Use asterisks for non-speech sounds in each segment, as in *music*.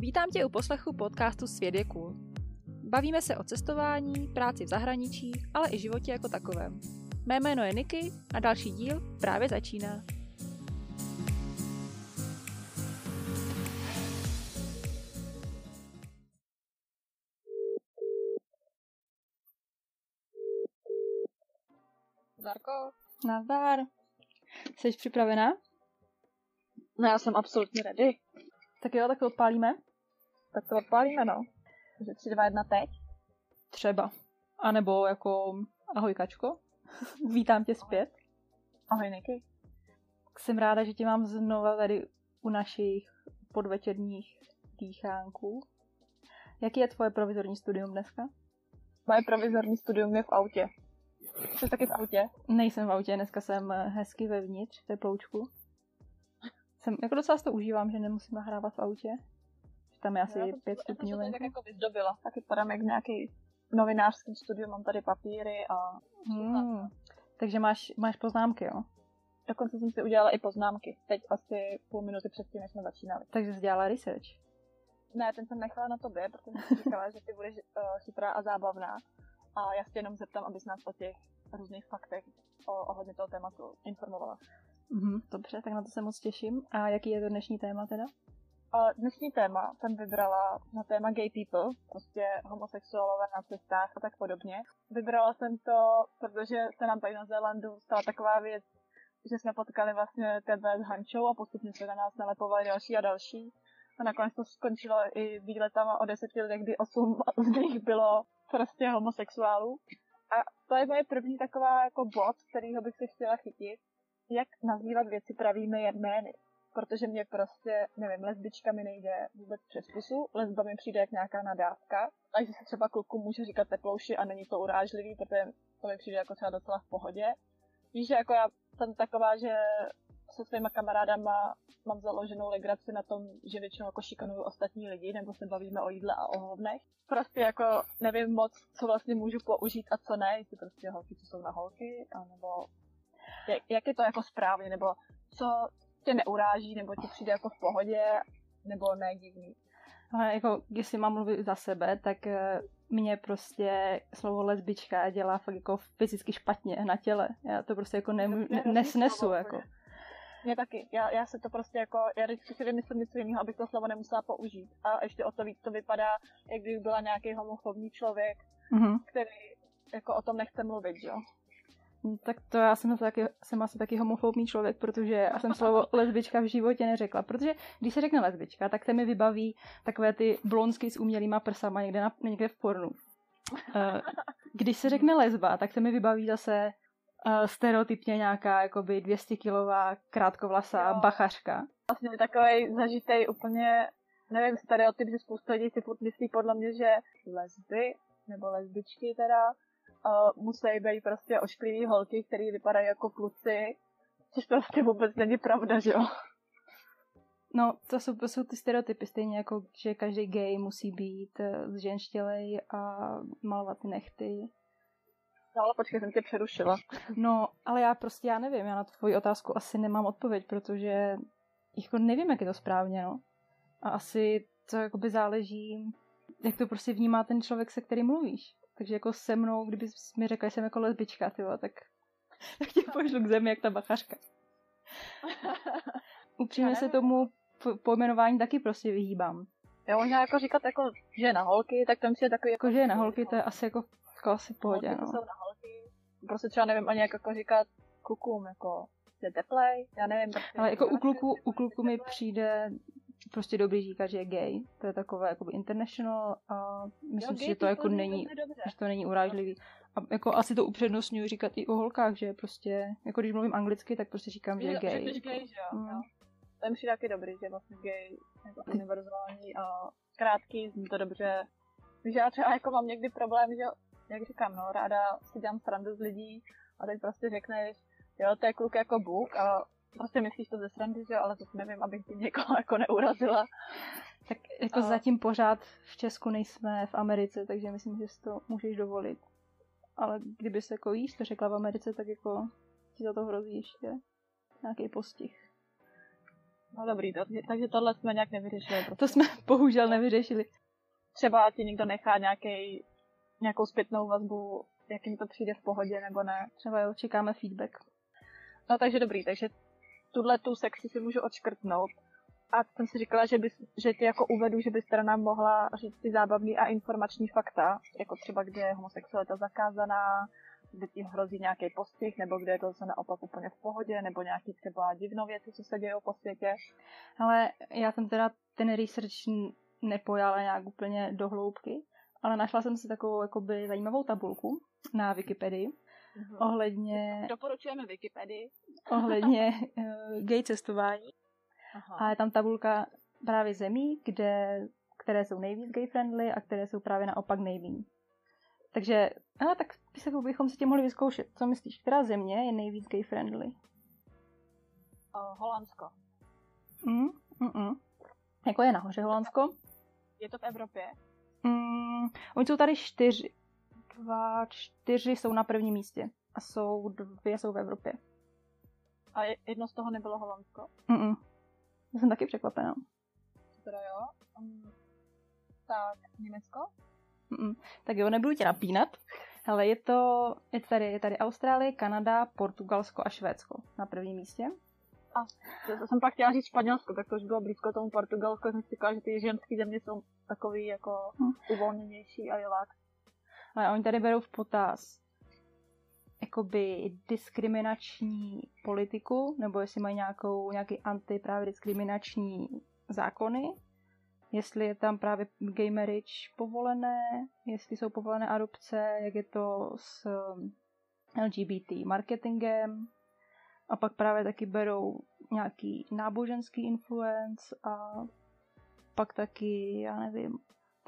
Vítám tě u poslechu podcastu Svět je cool. Bavíme se o cestování, práci v zahraničí, ale i životě jako takovém. Mé jméno je Niky a další díl právě začíná. Darko? Nazdar. Jsi připravená? No já jsem absolutně ready. Tak jo, tak to odpálíme. Tak to odpálíme, no. Takže 3, 2, 1, teď. Třeba. A nebo jako ahoj Kačko. *laughs* Vítám tě zpět. Ahoj Niky. Jsem ráda, že tě mám znova tady u našich podvečerních dýchánků. Jaký je tvoje provizorní studium dneska? Moje provizorní studium je v autě. Jsi taky v autě? Nejsem v autě, dneska jsem hezky vevnitř, v teploučku. Jsem, jako docela to užívám, že nemusím nahrávat v autě. Tam je asi já já jsem stupňů se tady tak jako vyzdobila. Taky padám jak nějaký novinářský studium, mám tady papíry a Hmm. Takže máš, máš poznámky, jo? dokonce jsem si udělala i poznámky. Teď asi půl minuty předtím, než jsme začínali. Takže jsi dělala research. Ne, ten jsem nechala na tobě, protože jsem říkala, že ty budeš uh, chytrá a zábavná. A já se jenom zeptám, abys nás o těch různých faktech o, ohledně toho tématu informovala. Mhm, dobře, tak na to se moc těším. A jaký je to dnešní téma teda? A dnešní téma jsem vybrala na téma gay people, prostě homosexuálové na cestách a tak podobně. Vybrala jsem to, protože se nám tady na Zélandu stala taková věc, že jsme potkali vlastně tebe s Hančou a postupně se na nás nalepovali další a další. A nakonec to skončilo i výletama o deseti lidech, kdy osm z nich bylo prostě homosexuálů. A to je moje první taková jako bod, kterýho bych se chtěla chytit. Jak nazývat věci pravými jmény protože mě prostě, nevím, lesbička mi nejde vůbec přes pusu, lesba mi přijde jak nějaká nadávka, a že se třeba kluku může říkat teplouši a není to urážlivý, protože to mi přijde jako třeba docela v pohodě. Víš, že jako já jsem taková, že se svýma kamarádama mám založenou legraci na tom, že většinou jako šikanuju ostatní lidi, nebo se bavíme o jídle a o hovnech. Prostě jako nevím moc, co vlastně můžu použít a co ne, jestli prostě holky, co jsou na holky, anebo jak, jak je to jako správně, nebo co tě neuráží, nebo ti přijde jako v pohodě, nebo ne divný. Ale jako, jestli mám mluvit za sebe, tak eh, mě prostě slovo lesbička dělá fakt jako fyzicky špatně na těle. Já to prostě jako nemů- ne, nesnesu, slovo, jako. Mě taky. Já, já se to prostě jako, já vždycky si vymyslím něco jiného, abych to slovo nemusela použít. A ještě o to víc to vypadá, jak kdyby byla nějaký homofobní člověk, Mhm. který jako o tom nechce mluvit, jo. Tak to já jsem, asi taky, jsem asi taky homofobní člověk, protože já jsem slovo *laughs* lesbička v životě neřekla. Protože když se řekne lesbička, tak se mi vybaví takové ty blonsky s umělýma prsama někde, na, někde v pornu. Eh, Když se řekne lesba, tak se mi vybaví zase eh, stereotypně nějaká jakoby 200 kilová krátkovlasá Jo. bachařka. Vlastně takový zažitej úplně, nevím, stereotyp, že spousta lidí si furt myslí podle mě, že lesby, nebo lesbičky teda, uh, musí být prostě ošklivý holky, které vypadají jako kluci, což prostě vůbec není pravda, že jo. No, to jsou, to jsou ty stereotypy, stejně jako, že každý gay musí být eh, zženštělej a malovat ty nechty. No ale počkej, jsem tě přerušila. No, ale já prostě, já nevím, já na tvoji otázku asi nemám odpověď, protože jako nevím, jak je to správně, no. A asi to jakoby záleží, jak to prostě vnímá ten člověk, se kterým mluvíš. Takže jako se mnou, kdyby mi řekla, že jsem jako lesbička, tyjo, tak, *laughs* tak tě *laughs* pošlu k zemi, jak ta bachařka. *laughs* Upřímně se tomu po- pojmenování taky prostě vyhýbám. Jo, možná jako říkat jako, že na holky, tak to mi je takový Jako, že na holky to je asi jako, jako asi pohodě, holky, no. jsou na holky. Prostě třeba nevím ani jak jako říkat klukům, jako je teplej, já nevím. Prostě Ale jako u kluku, u kluku mi přijde prostě dobrý říkat, že je gay. To je takové jakoby international a myslím Jo, si, že to jako není, že to není urážlivý. A jako asi to upřednostňuji říkat i o holkách, že prostě, jako když mluvím anglicky, tak prostě říkám, že je gay. Že jsi gay, že jo. Mm. jo. To přijde taky dobrý, že vlastně gay jako univerzální a krátký, zní to dobře. Víš, já třeba jako mám někdy problém, že jak říkám, no, ráda si dělám srandu z lidí a teď prostě řekneš, jo, to je kluk jako Bůh a prostě myslíš to ze srandy, že ale to nevím, abych ti někoho jako neurazila. Tak jako A- zatím pořád v Česku nejsme v Americe, takže myslím, že si to můžeš dovolit. Ale kdyby se jako jíš to řekla v Americe, tak jako ti za to hrozí ještě nějaký postih. No dobrý, to, takže tohle jsme nějak nevyřešili. Prostě. To jsme *laughs* bohužel nevyřešili. Třeba ti někdo nechá nějaký, nějakou zpětnou vazbu, jak jim to přijde v pohodě nebo ne. Třeba jo, čekáme feedback. No takže dobrý, takže tuhle tu sekci si můžu odškrtnout. A jsem si říkala, že, bys, že ti jako uvedu, že byste nám mohla říct ty zábavný a informační fakta, jako třeba kde je homosexualita zakázaná, kde ti hrozí nějaký postih, nebo kde je to zase naopak úplně v pohodě, nebo nějaký třeba divnou věci, co se děje po světě. Ale já jsem teda ten research nepojala nějak úplně do hloubky, ale našla jsem si takovou jakoby zajímavou tabulku na Wikipedii uh-huh. ohledně... Doporučujeme Wikipedii. *laughs* ohledně uh, gay cestování. Aha. A je tam tabulka právě zemí, kde, které jsou nejvíc gay friendly a které jsou právě naopak nejméně. Takže, a tak bychom si tě mohli vyzkoušet. Co myslíš, která země je nejvíc gay friendly? Uh, Holandsko. Mm, mm, mm. Jako je nahoře Holandsko? Je to v Evropě? Mm, oni jsou tady čtyři. Dva, čtyři jsou na prvním místě. A jsou dvě jsou v Evropě. A jedno z toho nebylo Holandsko? Mm, Já jsem taky překvapená. Teda jo. Um, tak Německo? Mm-mm. Tak jo, nebudu tě napínat, ale je to, je tady, je tady Austrálie, Kanada, Portugalsko a Švédsko na prvním místě. A to jsem pak chtěla říct Španělsko, tak to už bylo blízko tomu Portugalsku, jsem si říkala, že ty ženské země jsou takový jako hm. uvolněnější a relax. Ale oni tady berou v potaz jakoby diskriminační politiku, nebo jestli mají nějakou, nějaký anti právě diskriminační zákony, jestli je tam právě gay marriage povolené, jestli jsou povolené adopce, jak je to s um, LGBT marketingem. A pak právě taky berou nějaký náboženský influence a pak taky, já nevím,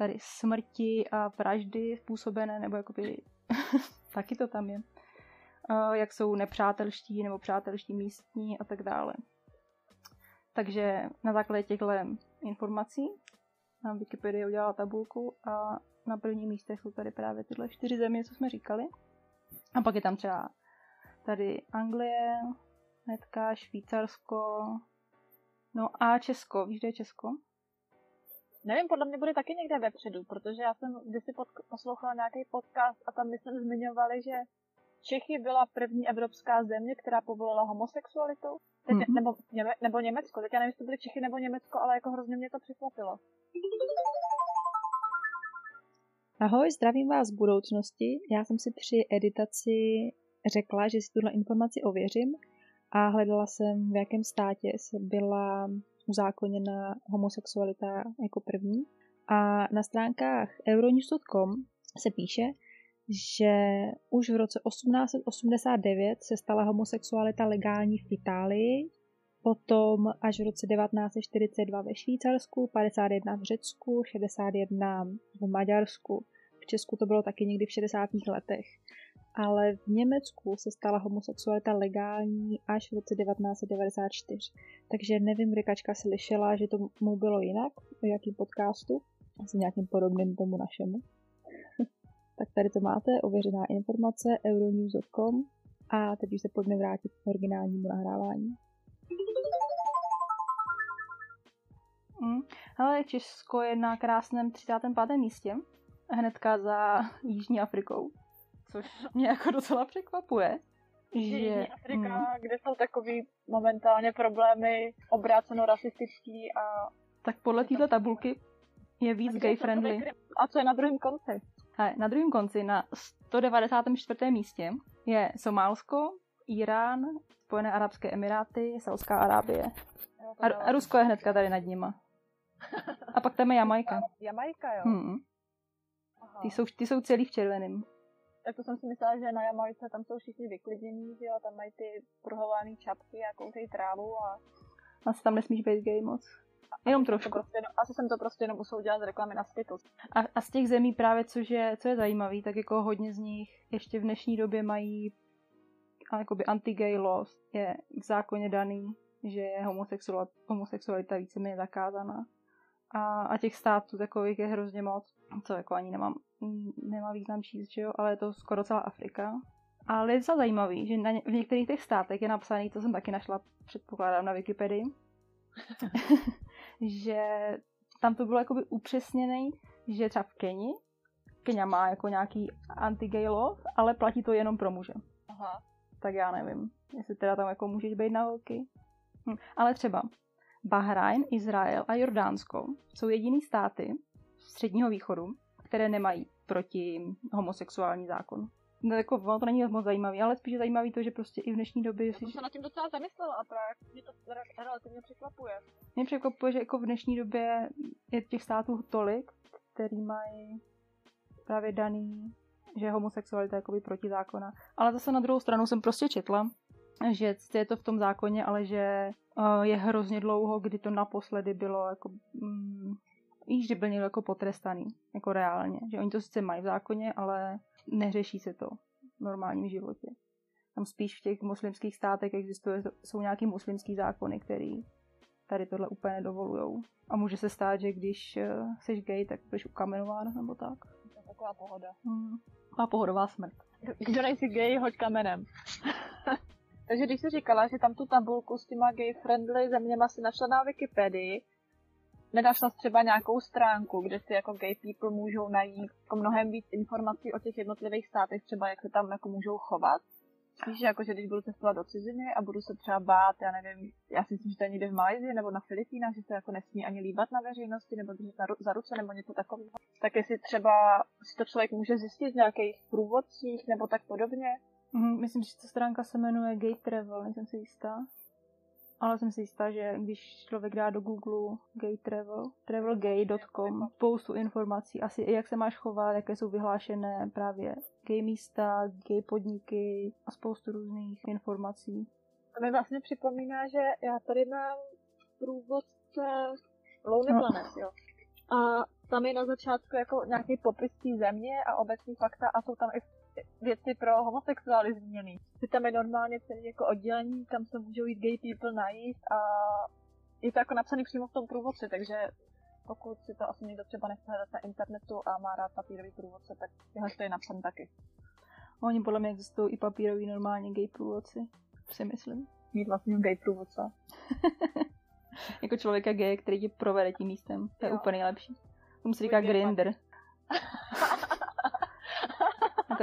tady smrti a vraždy způsobené, nebo jakoby *laughs* taky to tam je. Jak jsou nepřátelští nebo přátelští místní a tak dále. Takže na základě těchto informací na Wikipedii udělala tabulku a na prvním místě jsou tady právě tyhle čtyři země, co jsme říkali. A pak je tam třeba tady Anglie, netka, Švýcarsko, no a Česko. Víš, kde je Česko? Nevím, podle mě bude taky někde vepředu, protože já jsem kdysi pod, poslouchala nějaký podcast a tam myslím zmiňovali, že Čechy byla první evropská země, která povolila homosexualitu. Teď, mm-hmm. nebo, nebo Německo. Teď já nevím, jestli to byly Čechy nebo Německo, ale jako hrozně mě to překvapilo. Ahoj, zdravím vás z budoucnosti. Já jsem si při editaci řekla, že si tuhle informaci ověřím a hledala jsem, v jakém státě se byla uzákoněna homosexualita jako první. A na stránkách euronews.com se píše, že už v roce 1889 se stala homosexualita legální v Itálii, potom až v roce 1942 ve Švýcarsku, 51 v Řecku, 61 v Maďarsku. V Česku to bylo taky někdy v 60. letech. Ale v Německu se stala homosexualita legální až v roce 1994. Takže nevím, kde Kačka slyšela, že to mu bylo jinak, v jakém podcastu, asi nějakým podobným tomu našemu. *laughs* tak tady to máte, ověřená informace, euronews.com a teď už se pojďme vrátit k originálnímu nahrávání. Mm, ale Česko je na krásném 35. místě, hnedka za Jižní Afrikou, což mě jako docela překvapuje. Že, Afrika, mm, kde jsou takový momentálně problémy obráceno rasistický a... Tak podle této tabulky je víc gay friendly. A co je na druhém konci? A na druhém konci, na 194. místě, je Somálsko, Irán, Spojené arabské emiráty, Saudská Arábie. A, a Rusko je hnedka tady nad nima. *laughs* A pak tam je Jamajka. Jamajka, jo? Hmm. Ty jsou, ty jsou celý v červeném. Tak to jsem si myslela, že na Jamajce tam jsou všichni vyklidnění, že jo, tam mají ty pruhované čapky a kouřejí trávu a... Asi tam nesmíš být gay moc. Jenom trošku. Prostě, asi jsem to prostě jenom musel udělat z reklamy na Skittles. A, a z těch zemí právě, což je, co je zajímavý, tak jako hodně z nich ještě v dnešní době mají jakoby anti-gay laws. Je v zákoně daný, že je homosexualita, homosexualita víceméně zakázaná. A, a těch států takových je hrozně moc, co jako ani nemám, nemá význam číst, že jo, ale je to skoro celá Afrika. Ale je to zajímavý, že na ně, v některých těch státech je napsaný, to jsem taky našla, předpokládám na Wikipedii, *laughs* že tam to bylo jakoby upřesněný, že třeba v Keni, Kenia má jako nějaký anti-gay law, ale platí to jenom pro muže. Aha. Tak já nevím, jestli teda tam jako můžeš být na holky. Hm. Ale třeba Bahrajn, Izrael a Jordánsko jsou jediný státy středního východu, které nemají proti homosexuální zákon. No, jako, ono to není moc zajímavý, ale spíš je zajímavý to, že prostě i v dnešní době... Já jsem se nad tím docela zamyslela a právě mě to re- relativně překvapuje. Mě překvapuje, že jako v dnešní době je těch států tolik, který mají právě daný, že homosexualita je jakoby proti zákona. Ale zase na druhou stranu jsem prostě četla, že je to v tom zákoně, ale že uh, je hrozně dlouho, kdy to naposledy bylo jako mm, víš, že byl někdo jako potrestaný, jako reálně. Že oni to sice mají v zákoně, ale neřeší se to v normálním životě. Tam spíš v těch muslimských státech existuje, jsou nějaký muslimský zákony, který tady tohle úplně nedovolujou. A může se stát, že když uh, jsi gay, tak budeš ukamenován nebo tak. To je taková pohoda. Hmm. A pohodová smrt. Kdo nejsi gay, hoď kamenem. Takže když jsi říkala, že tam tu tabulku s těma gay-friendly zeměma si našla na Wikipedii, nenašla jsi třeba nějakou stránku, kde si jako gay people můžou najít jako mnohem víc informací o těch jednotlivých státech, třeba jak se tam jako můžou chovat? Že jako, že když budu cestovat do ciziny a budu se třeba bát, já nevím, já si myslím, že to je někde v Malajzii nebo na Filipínách, že se jako nesmí ani líbat na veřejnosti nebo držet na, za ruce nebo něco takového. Tak jestli třeba si to člověk může zjistit v nějakých průvodcích nebo tak podobně. Mhm, myslím, že ta stránka se jmenuje Gay Travel, nejsem si jistá. Ale jsem si jistá, že když člověk dá do Google gay travel, travelgay.com, spoustu informací, asi jak se máš chovat, jaké jsou vyhlášené právě gay místa, gay podniky a spoustu různých informací. To mi vlastně připomíná, že já tady mám průvodce Lonely No. Planet, jo. A tam je na začátku jako nějaký popis té země a obecní fakta a jsou tam i věci pro homosexuály zmíněný. Že tam je normálně celý jako oddělení, tam se můžou jít gay people najíst a je to jako napsaný přímo v tom průvodci, takže pokud si to asi někdo třeba nechce hledat na internetu a má rád papírový průvodce, tak tyhle to je napsaný taky. Oni podle mě existují i papírový normálně gay průvodci, si myslím. Mít vlastně gay průvodce. *laughs* Jako člověka gay, který tě provede tím místem. To je Jo. úplně nejlepší. Tomu se říká grinder.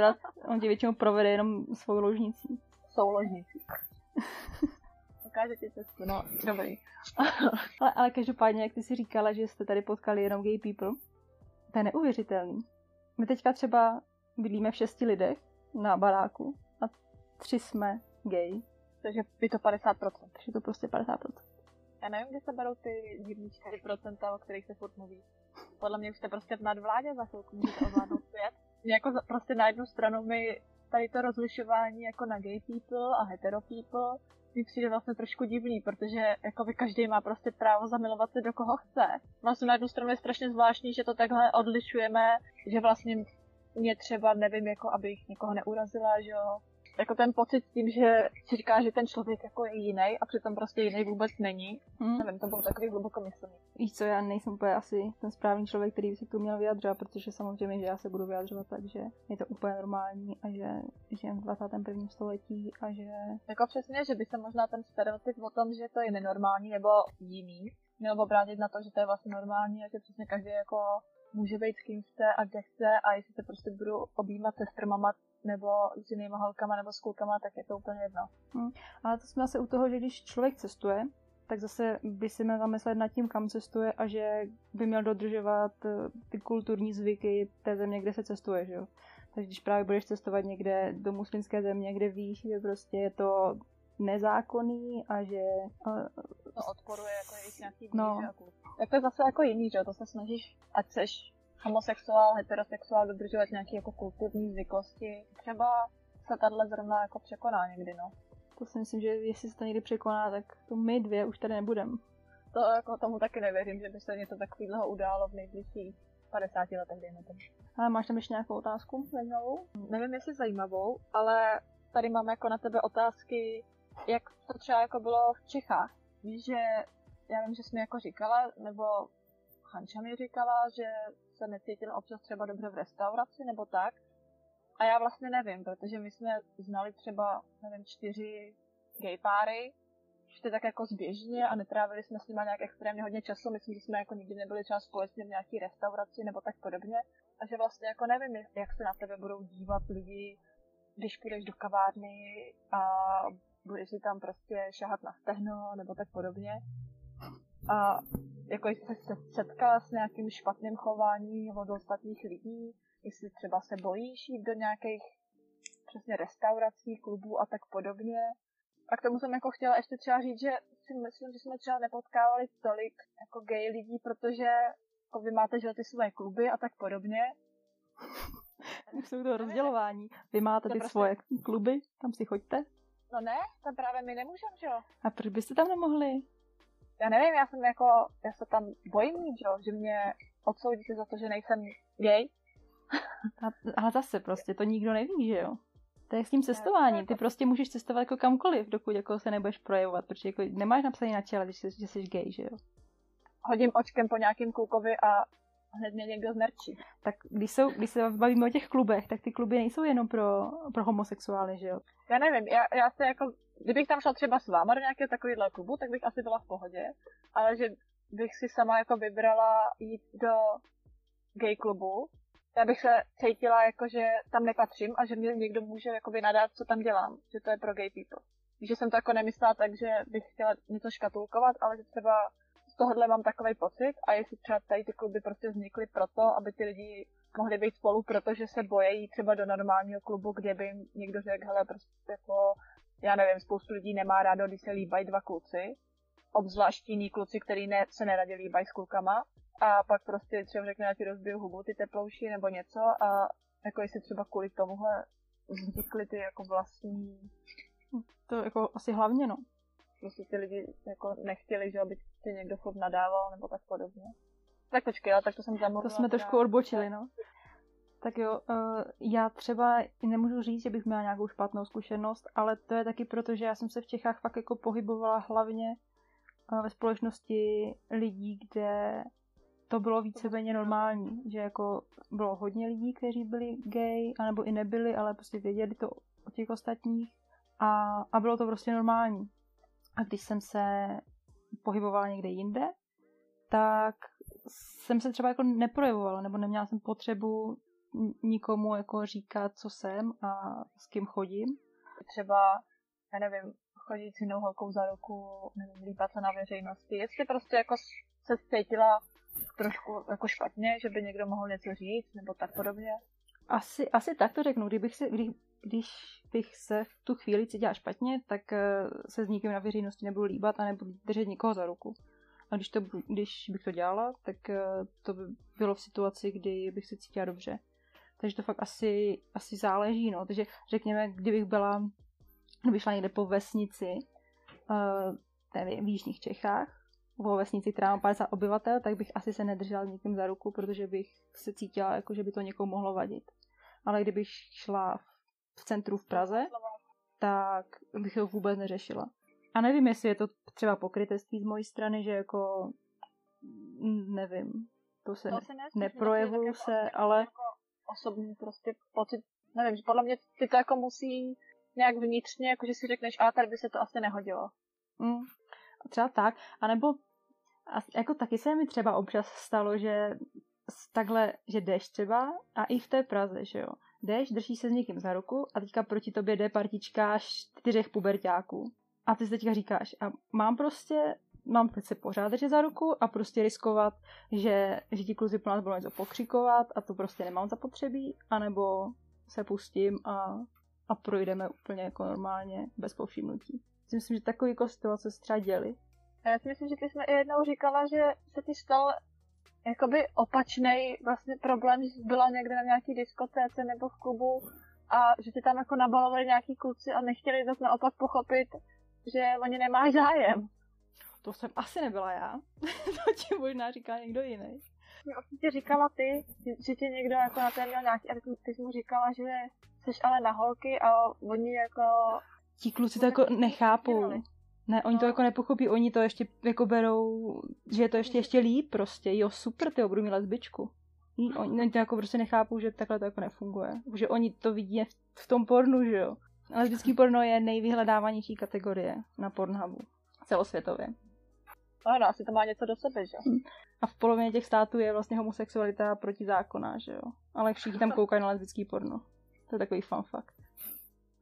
Akorát on tě většinou provede jenom svou ložnicí. Souložníci. *laughs* Ukáže ti cestu, no, dobrý. *laughs* Ale, ale každopádně, jak ty si říkala, že jste tady potkali jenom gay people, to je neuvěřitelný. My teďka třeba bydlíme v šesti lidech na baráku a tři jsme gay, Takže by to 50%. takže to prostě 50%. Já nevím, kde se berou ty divný 4%, o kterých se furt mluví. Podle mě už jste prostě v nadvládě za chvilku můžete ovládnout svět. Jako prostě na jednu stranu mi tady to rozlišování jako na gay people a hetero people mi přijde vlastně trošku divný, protože jako by každý má prostě právo zamilovat se do koho chce. Vlastně na jednu stranu je strašně zvláštní, že to takhle odlišujeme, že vlastně mě třeba, nevím, jako abych někoho neurazila, že jo, jako ten pocit s tím, že si říká, že ten člověk jako je jiný a přitom prostě jiný vůbec není. Hm? Nevím, to bylo takový hlubokomyslný. Víš co, já nejsem úplně asi ten správný člověk, který by se k tomu měl vyjadřovat, protože samozřejmě, že já se budu vyjadřovat tak, že je to úplně normální a že žijem v 21. století a že Jako přesně, že by se možná ten stereotyp o tom, že to je nenormální nebo jiný, měl obrátit na to, že to je vlastně normální a že přesně každý jako může být s kým chce a kde chce a jestli se prostě budu objímat se strmama nebo s jinýma holkama nebo s klukama, tak je to úplně jedno. Ale to jsme zase u toho, že když člověk cestuje, tak zase by si měl zamyslet nad tím, kam cestuje a že by měl dodržovat eh, ty kulturní zvyky té země, kde se cestuje, že jo. Takže když právě budeš cestovat někde do muslimské země, kde víš, že prostě je to nezákonný a že eh, To odporuje jako jejich nějaký No. no. Tak to je zase jako jiný, že jo, to se snažíš, ať seš homosexuál, heterosexuál, dodržovat nějaké jako kulturní zvyklosti. Třeba se tahle zrovna jako překoná někdy, no. to si myslím, že jestli se to někdy překoná, tak to my dvě už tady nebudeme. To jako tomu taky nevěřím, že by se něco takového událo v nejbližších 50 letech, dejme tomu. Ale máš tam ještě nějakou otázku zajímavou? Nevím, jestli zajímavou, ale tady mám jako na tebe otázky, jak to třeba jako bylo v Čechách. Víš, že já vím, že jsi mi jako říkala, nebo Hanča mi říkala, že se necítila občas třeba dobře v restauraci nebo tak. A já vlastně nevím, protože my jsme znali třeba, nevím, čtyři gay páry šli tak jako zběžně a netrávili jsme s nimi nějak extrémně hodně času. Myslím, že jsme jako nikdy nebyli třeba společně v nějaký restauraci nebo tak podobně. A že vlastně jako nevím, jak se na tebe budou dívat lidi, když půjdeš do kavárny a budeš si tam prostě šahat na stehno nebo tak podobně. A jako jsi se setkala s nějakým špatným chováním od ostatních lidí, jestli třeba se bojíš jít do nějakých přesně restaurací, klubů a tak podobně. A k tomu jsem jako chtěla ještě třeba říct, že si myslím, že jsme třeba nepotkávali tolik jako gay lidí, protože jako vy máte že ty svoje kluby a tak podobně. *laughs* Jsou to rozdělování. Vy máte to ty prostě... svoje kluby, tam si choďte. No ne, tam právě my nemůžeme, že jo. A proč byste tam nemohli? Já nevím, já jsem jako, já se tam bojím že jo, že mě odsoudíte za to, že nejsem gay. A, ale zase prostě, to nikdo neví, že jo. To je s tím cestováním. Ty prostě můžeš cestovat jako kamkoliv, dokud jako se nebudeš projevovat, protože jako nemáš napsaný na čele, že, že jsi gay, že jo. Hodím očkem po nějakým klukovi a hned mě někdo zmerčí. Tak když, jsou, když se bavíme o těch klubech, tak ty kluby nejsou jenom pro, pro homosexuály, že jo? Já nevím, já, já se jako, kdybych tam šla třeba s váma do nějakého takového klubu, tak bych asi byla v pohodě, ale že bych si sama jako vybrala jít do gay klubu, já bych se cítila jako, že tam nepatřím a že mě někdo může jako nadat, co tam dělám, že to je pro gay people. Že jsem to jako nemyslela tak, že bych chtěla něco škatulkovat, ale že třeba z tohohle mám takový pocit a jestli třeba tady ty kluby prostě vznikly proto, aby ty lidi mohli být spolu, protože se bojejí třeba do normálního klubu, kde by někdo řekl, hele, prostě jako, já nevím, spoustu lidí nemá rádo, když se líbají dva kluci, obzvlášť jiní kluci, který ne, se neradě líbají s klukama, a pak prostě třeba řekne, já ti rozbiju hubu, ty teplouší nebo něco a jako jestli třeba kvůli tomuhle vznikly ty jako vlastní... To jako asi hlavně, no. Prostě ty lidi jako nechtěli, že aby tě někdo furt nadával nebo tak podobně. Tak počkej, ale tak to jsem zamluvila. To jsme trošku odbočili, no. Tak jo, uh, já třeba nemůžu říct, že bych měla nějakou špatnou zkušenost, ale to je taky proto, že já jsem se v Čechách fakt jako pohybovala hlavně uh, ve společnosti lidí, kde to bylo víceméně normální, že jako bylo hodně lidí, kteří byli gay, anebo i nebyli, ale prostě věděli to o těch ostatních a, a bylo to prostě normální. A když jsem se pohybovala někde jinde, tak jsem se třeba jako neprojevovala, nebo neměla jsem potřebu nikomu jako říkat, co jsem a s kým chodím. Třeba, já nevím, chodit s jinou holkou za ruku, nevím, líbat se na veřejnosti. Jestli prostě jako se cítila trošku jako špatně, že by někdo mohl něco říct, nebo tak podobně? Asi, asi tak to řeknu. Kdybych se, kdy, když bych se v tu chvíli cítila špatně, tak eh, se s nikým na veřejnosti nebudu líbat a nebudu držet nikoho za ruku. A když, to, když bych to dělala, tak eh, to by bylo v situaci, kdy bych se cítila dobře. Takže to fakt asi, asi záleží, no. Takže řekněme, kdybych byla, kdybych šla někde po vesnici, uh, nevím, v Jižních Čechách, v vesnici, která má 50 obyvatel, tak bych asi se nedržela nikým za ruku, protože bych se cítila, jako že by to někomu mohlo vadit. Ale kdybych šla v centru v Praze, tak bych to vůbec neřešila. A nevím, jestli je to třeba pokrytectví z mojí strany, že jako nevím, to se, to se ne, neprojevuju se, jako, ale... Jako osobní prostě pocit, nevím, že podle mě ty to jako musí nějak vnitřně, jako že si řekneš, a tady by se to asi nehodilo. Mm, třeba tak, anebo a jako taky se mi třeba občas stalo, že takhle, že jdeš třeba a i v té Praze, že jo. Jdeš, držíš se s někým za ruku a teďka proti tobě jde partička čtyřech pubertáků. A ty si teďka říkáš, a mám prostě, mám teď se pořád držet za ruku a prostě riskovat, že, že ti kluci po nás budou něco pokřikovat a to prostě nemám zapotřebí, anebo se pustím a, a projdeme úplně jako normálně, bez povšimnutí. Myslím, že takový jako situace se třeba děli já si myslím, že ty jsme i jednou říkala, že se ti stal jakoby opačný vlastně problém, že byla někde na nějaký diskotéce nebo v klubu a že ti tam jako nabalovali nějaký kluci a nechtěli zase naopak pochopit, že oni nemáš zájem. To jsem asi nebyla já. *laughs* to ti možná říká někdo jiný. Určitě říkala ty, že tě někdo jako na té měl nějaký, a ty, jsi mu říkala, že jsi ale na holky a oni jako... Ti kluci to jako nechápou. Ne, oni no. to jako nepochopí, oni to ještě jako berou, že je to ještě ještě líp prostě. Jo, super, ty budu mít lesbičku. Oni, oni to jako prostě nechápou, že takhle to jako nefunguje. Že oni to vidí v tom pornu, že jo. Lesbický porno je nejvyhledávanější kategorie na Pornhubu. celosvětově. Ano, asi to má něco do sebe, že? A v polovině těch států je vlastně homosexualita protizákonná, že jo. Ale všichni tam koukají na lesbický porno. To je takový fun fact.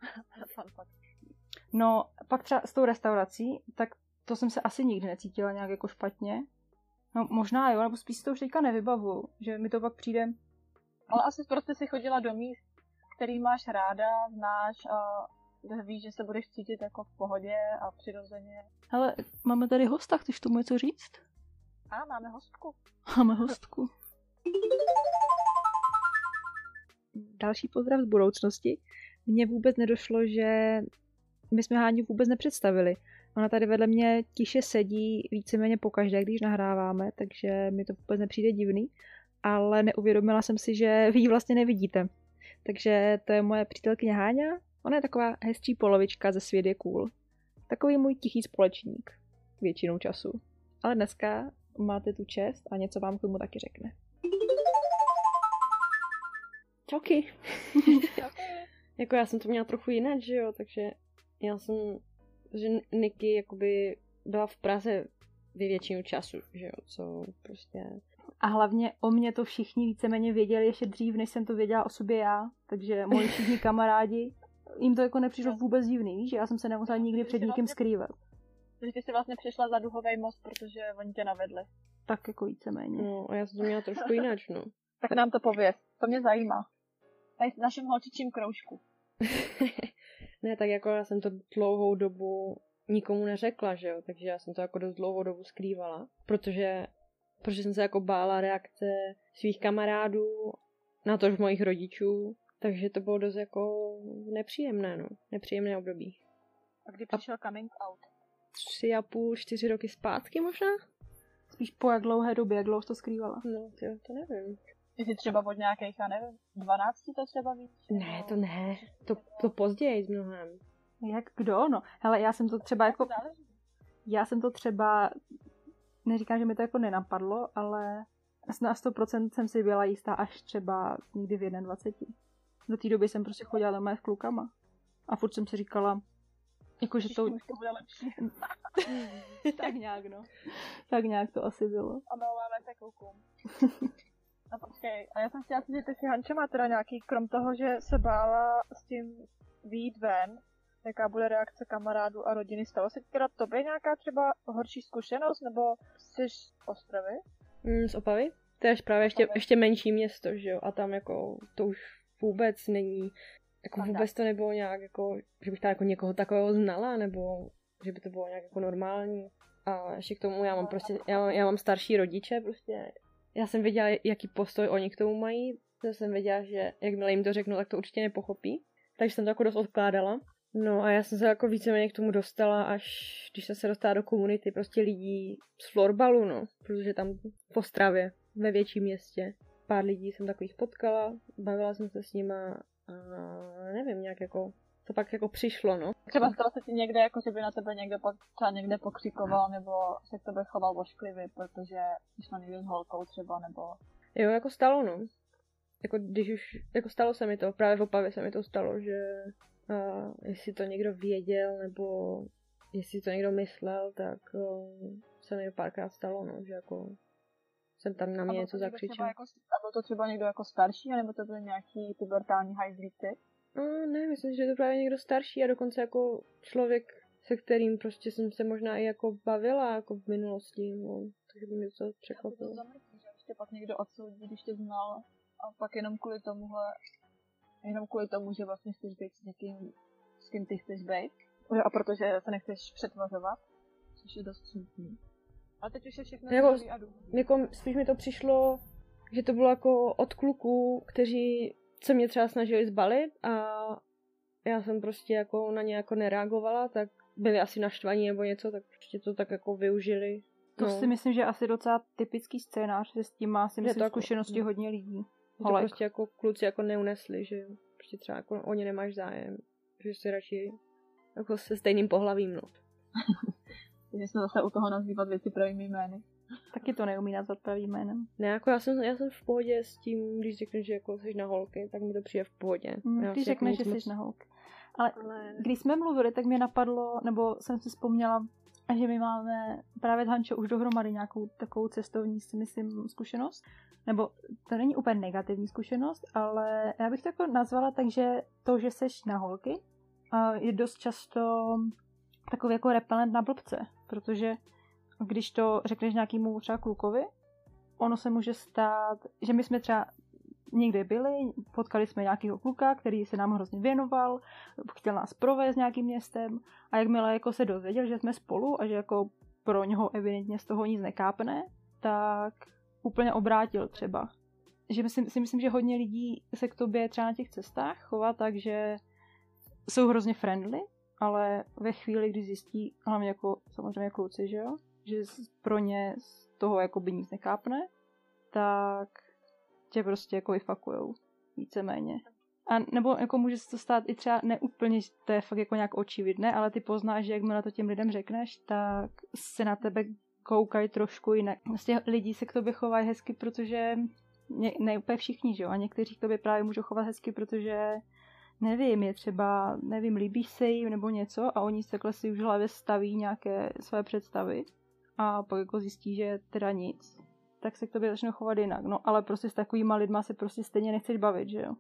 *laughs* Fun fact. No, pak třeba s tou restaurací, tak to jsem se asi nikdy necítila nějak jako špatně. No, možná jo, nebo spíš si to už teďka nevybavu, že mi to pak přijde... Ale asi prostě si chodila do míst, který máš ráda, znáš a kde víš, že se budeš cítit jako v pohodě a přirozeně. Hele, máme tady hosta, chceš tomu něco říct? A máme hostku. Máme hostku. Další pozdrav z budoucnosti. Mně vůbec nedošlo, že my jsme Háňu vůbec nepředstavili. Ona tady vedle mě tiše sedí víceméně pokaždé, když nahráváme, takže mi to vůbec nepřijde divný. Ale neuvědomila jsem si, že vy ji vlastně nevidíte. Takže to je moje přítelkyně Háňa. Ona je taková hezčí polovička ze svět je cool. Takový můj tichý společník. Většinou času. Ale dneska máte tu čest a něco vám k tomu taky řekne. Čauky. *laughs* jako já jsem to měla trochu jinak, že jo, takže já jsem, že Niky jakoby byla v Praze ve většinu času, že jo, co prostě... A hlavně o mě to všichni víceméně věděli ještě dřív, než jsem to věděla o sobě já. Takže moji všichni *laughs* kamarádi, jim to jako nepřišlo vůbec divný, víš, že já jsem se nemusela nikdy před nikým skrývat. Takže ty jsi vlastně přišla za duhový most, protože oni tě navedli. Tak jako víceméně. No a já jsem to měla trošku jinak, no. Tak nám to pověz, to mě zajímá. Tady v našem holčičím kroužku. *laughs* ne, tak jako já jsem to dlouhou dobu nikomu neřekla, že jo, takže já jsem to jako dost dlouhou dobu skrývala, protože, protože jsem se jako bála reakce svých kamarádů, na tož mojich rodičů, takže to bylo dost jako nepříjemné, no, nepříjemné období. A kdy přišel coming out? Tři a půl, čtyři roky zpátky možná? Spíš po jak dlouhé době, jak dlouho to skrývala? No, tyjo, to nevím. Jsi třeba od nějakých, já nevím, 12 to třeba víc? Ne, to ne, to, to později s mnohem. Jak kdo? No, hele, já jsem to třeba jako... Já jsem to třeba... Neříkám, že mi to jako nenapadlo, ale na 100% jsem si byla jistá až třeba někdy v 21. Do té doby jsem prostě chodila doma s klukama. A furt jsem si říkala, jako, že to... Už to bude lepší. *laughs* tak nějak, no. Tak nějak to asi bylo. A milováme se klukům. A počkej, a já jsem chtěla říct, že ty si Hanča má teda nějaký, krom toho, že se bála s tím výjít ven, jaká bude reakce kamarádů a rodiny. Stalo se teda tobě nějaká třeba horší zkušenost, nebo jsi z Ostravy? Mm, z Opavy? To je právě ještě, Opavy. ještě menší město, že jo, a tam jako to už vůbec není, jako vůbec to nebylo nějak jako, že bych tam jako někoho takového znala, nebo že by to bylo nějak jako normální. A ještě k tomu já mám prostě, já mám, já mám starší rodiče prostě, já jsem věděla, jaký postoj oni k tomu mají, to jsem věděla, že jakmile jim to řeknu, tak to určitě nepochopí. Takže jsem to jako dost odkládala. No a já jsem se jako víceméně k tomu dostala, až když jsem se dostala do komunity prostě lidí z florbalu, no. Protože tam v Ostravě, ve větším městě, pár lidí jsem takových potkala, bavila jsem se s nima a nevím, nějak jako to pak jako přišlo, no. Třeba stalo se ti někde, jako že by na tebe někdo pak třeba někde pokřikoval, nebo se k tobě choval vošklivě, protože jsi šla někde s holkou třeba, nebo... Jo, jako stalo, no. Jako když už, jako stalo se mi to, právě v Opavě se mi to stalo, že uh, jestli to někdo věděl, nebo jestli to někdo myslel, tak uh, se mi párkrát stalo, no, že jako jsem tam na mě byl něco někdo zakřičel. Jako, a byl to třeba někdo jako starší, nebo to byly nějaký pubertální hajzlíci? No, ne, myslím, že je to právě někdo starší a dokonce jako člověk, se kterým prostě jsem se možná i jako bavila jako v minulosti, no, takže by mě to To překvapilo. zamrzí, že ještě pak někdo odsoudí, když tě znal a pak jenom kvůli tomuhle, jenom kvůli tomu, že vlastně chceš být s někým, s kým ty chceš být. A protože se nechceš přetvařovat, což je dost smutný. A teď už je všechno Jako- a jako spíš mi to přišlo, že to bylo jako od kluků, kteří se mě třeba snažili zbalit a já jsem prostě jako na ně jako nereagovala, tak byli asi naštvaní nebo něco, tak prostě to tak jako využili. To no, si myslím, že je asi docela typický scénář, že s tím má si to myslím jako- zkušenosti hodně lidí. že to prostě jako kluci jako neunesli, že prostě třeba jako o ně nemáš zájem, že si radši jako se stejným pohlavím, no. *laughs* Takže jsme zase u toho nazývat věci pravými jmény. Taky to neumí nazvat pravým jménem. Ne, jako já jsem, já jsem v pohodě s tím, když řekneš, že jako jsi na holky, tak mi to přijde v pohodě. Mm, Já si jako řekneš, že moc- jsi na holk. Ale Ale když jsme mluvili, tak mě napadlo, nebo jsem si vzpomněla, že my máme právě s Hančo už dohromady nějakou takovou cestovní, si myslím, zkušenost. Nebo to není úplně negativní zkušenost, ale já bych to jako nazvala tak, že to, že seš na holky, a je dost často takový jako repelent na blbce, protože když to řekneš nějakému třeba klukovi, ono se může stát, že my jsme třeba někde byli, potkali jsme nějakého kluka, který se nám hrozně věnoval, chtěl nás provést nějakým městem a jakmile jako se dozvěděl, že jsme spolu a že jako pro něho evidentně z toho nic nekápne, tak úplně obrátil třeba. Že myslím, si myslím, že hodně lidí se k tobě třeba na těch cestách chová tak, že jsou hrozně friendly, ale ve chvíli, kdy zjistí, hlavně jako samozřejmě kluci, že jo, že pro ně z toho jako by nic nekápne, tak tě prostě jako vyfakujou víceméně. A nebo jako může se to stát i třeba neúplně, to je fakt jako nějak očividné, ale ty poznáš, že jakmile to těm lidem řekneš, tak se na tebe koukají trošku jinak. Vlastně lidi se k tobě chovají hezky, protože ne, ne úplně všichni, že jo, a někteří k tobě právě můžou chovat hezky, protože nevím, je třeba, nevím, líbíš se jim nebo něco a oni se si už v hlavě staví nějaké své představy a pak jako zjistí, že teda nic, tak se k tobě začnou chovat jinak. No ale prostě s takovýma lidma se prostě stejně nechceš bavit, že jo.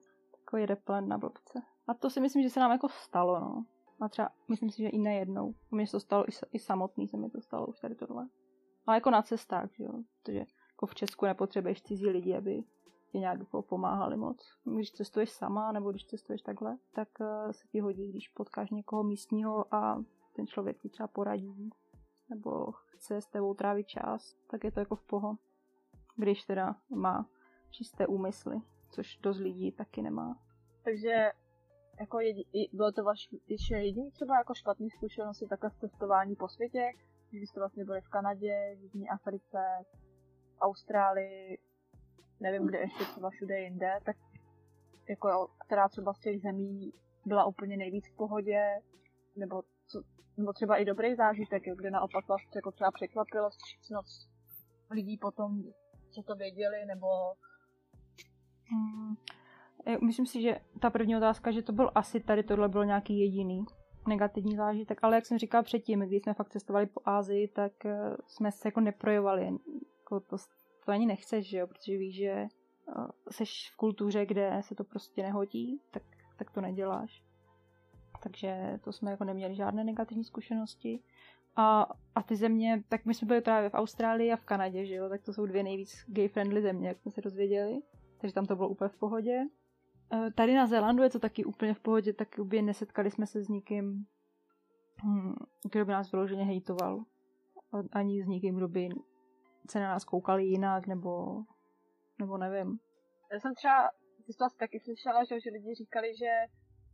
Takový replen na blbce. A to si myslím, že se nám jako stalo, no. A třeba, myslím si, že i nejednou. Mně se to stalo i, i samotný, se mi to stalo už tady tohle. Ale jako na cestách, že jo. Protože jako v Česku nepotřebuješ cizí lidi, aby ti nějak jako pomáhali moc. Když cestuješ sama, nebo když cestuješ takhle, tak eh, se ti hodí, když potkáš někoho místního a ten člověk ti třeba poradí, nebo chce s tebou trávit čas, tak je to jako v poho. Když teda má čisté úmysly, což dost lidí taky nemá. Takže jako jedi, bylo to vaše jediný třeba jako špatný zkušenosti takhle z cestování po světě, když jste vlastně byli v Kanadě, v Jižní Africe, Austrálii, nevím kde ještě třeba všude jinde, tak jako která třeba z těch zemí byla úplně nejvíc v pohodě, nebo, co, nebo třeba i dobrý zážitek, jo, kde naopak vás jako třeba překvapilo vstřícnost lidí potom, co to věděli, nebo Hmm. Myslím si, že ta první otázka, že to byl asi tady tohle byl nějaký jediný negativní zážitek, ale jak jsem říkala předtím, když jsme fakt cestovali po Ázii, tak eh, jsme se jako neprojevovali. Jako to, to ani nechceš, že jo, protože víš, že eh, seš v kultuře, kde se to prostě nehodí, tak, tak to neděláš. Takže to jsme jako neměli žádné negativní zkušenosti. A, a ty země, tak my jsme byli právě v Austrálii a v Kanadě, že jo, tak to jsou dvě nejvíc gay-friendly země, jak jsme se dozvěděli takže tam to bylo úplně v pohodě. Eh, Tady na Zélandu je to taky úplně v pohodě, tak by nesetkali jsme se s nikým, hm, kdo by nás vyloženě hejtoval. Ani s nikým, kdo by se na nás koukali jinak, nebo, nebo nevím. Já jsem třeba, ty jsi taky slyšela, že, že lidi říkali, že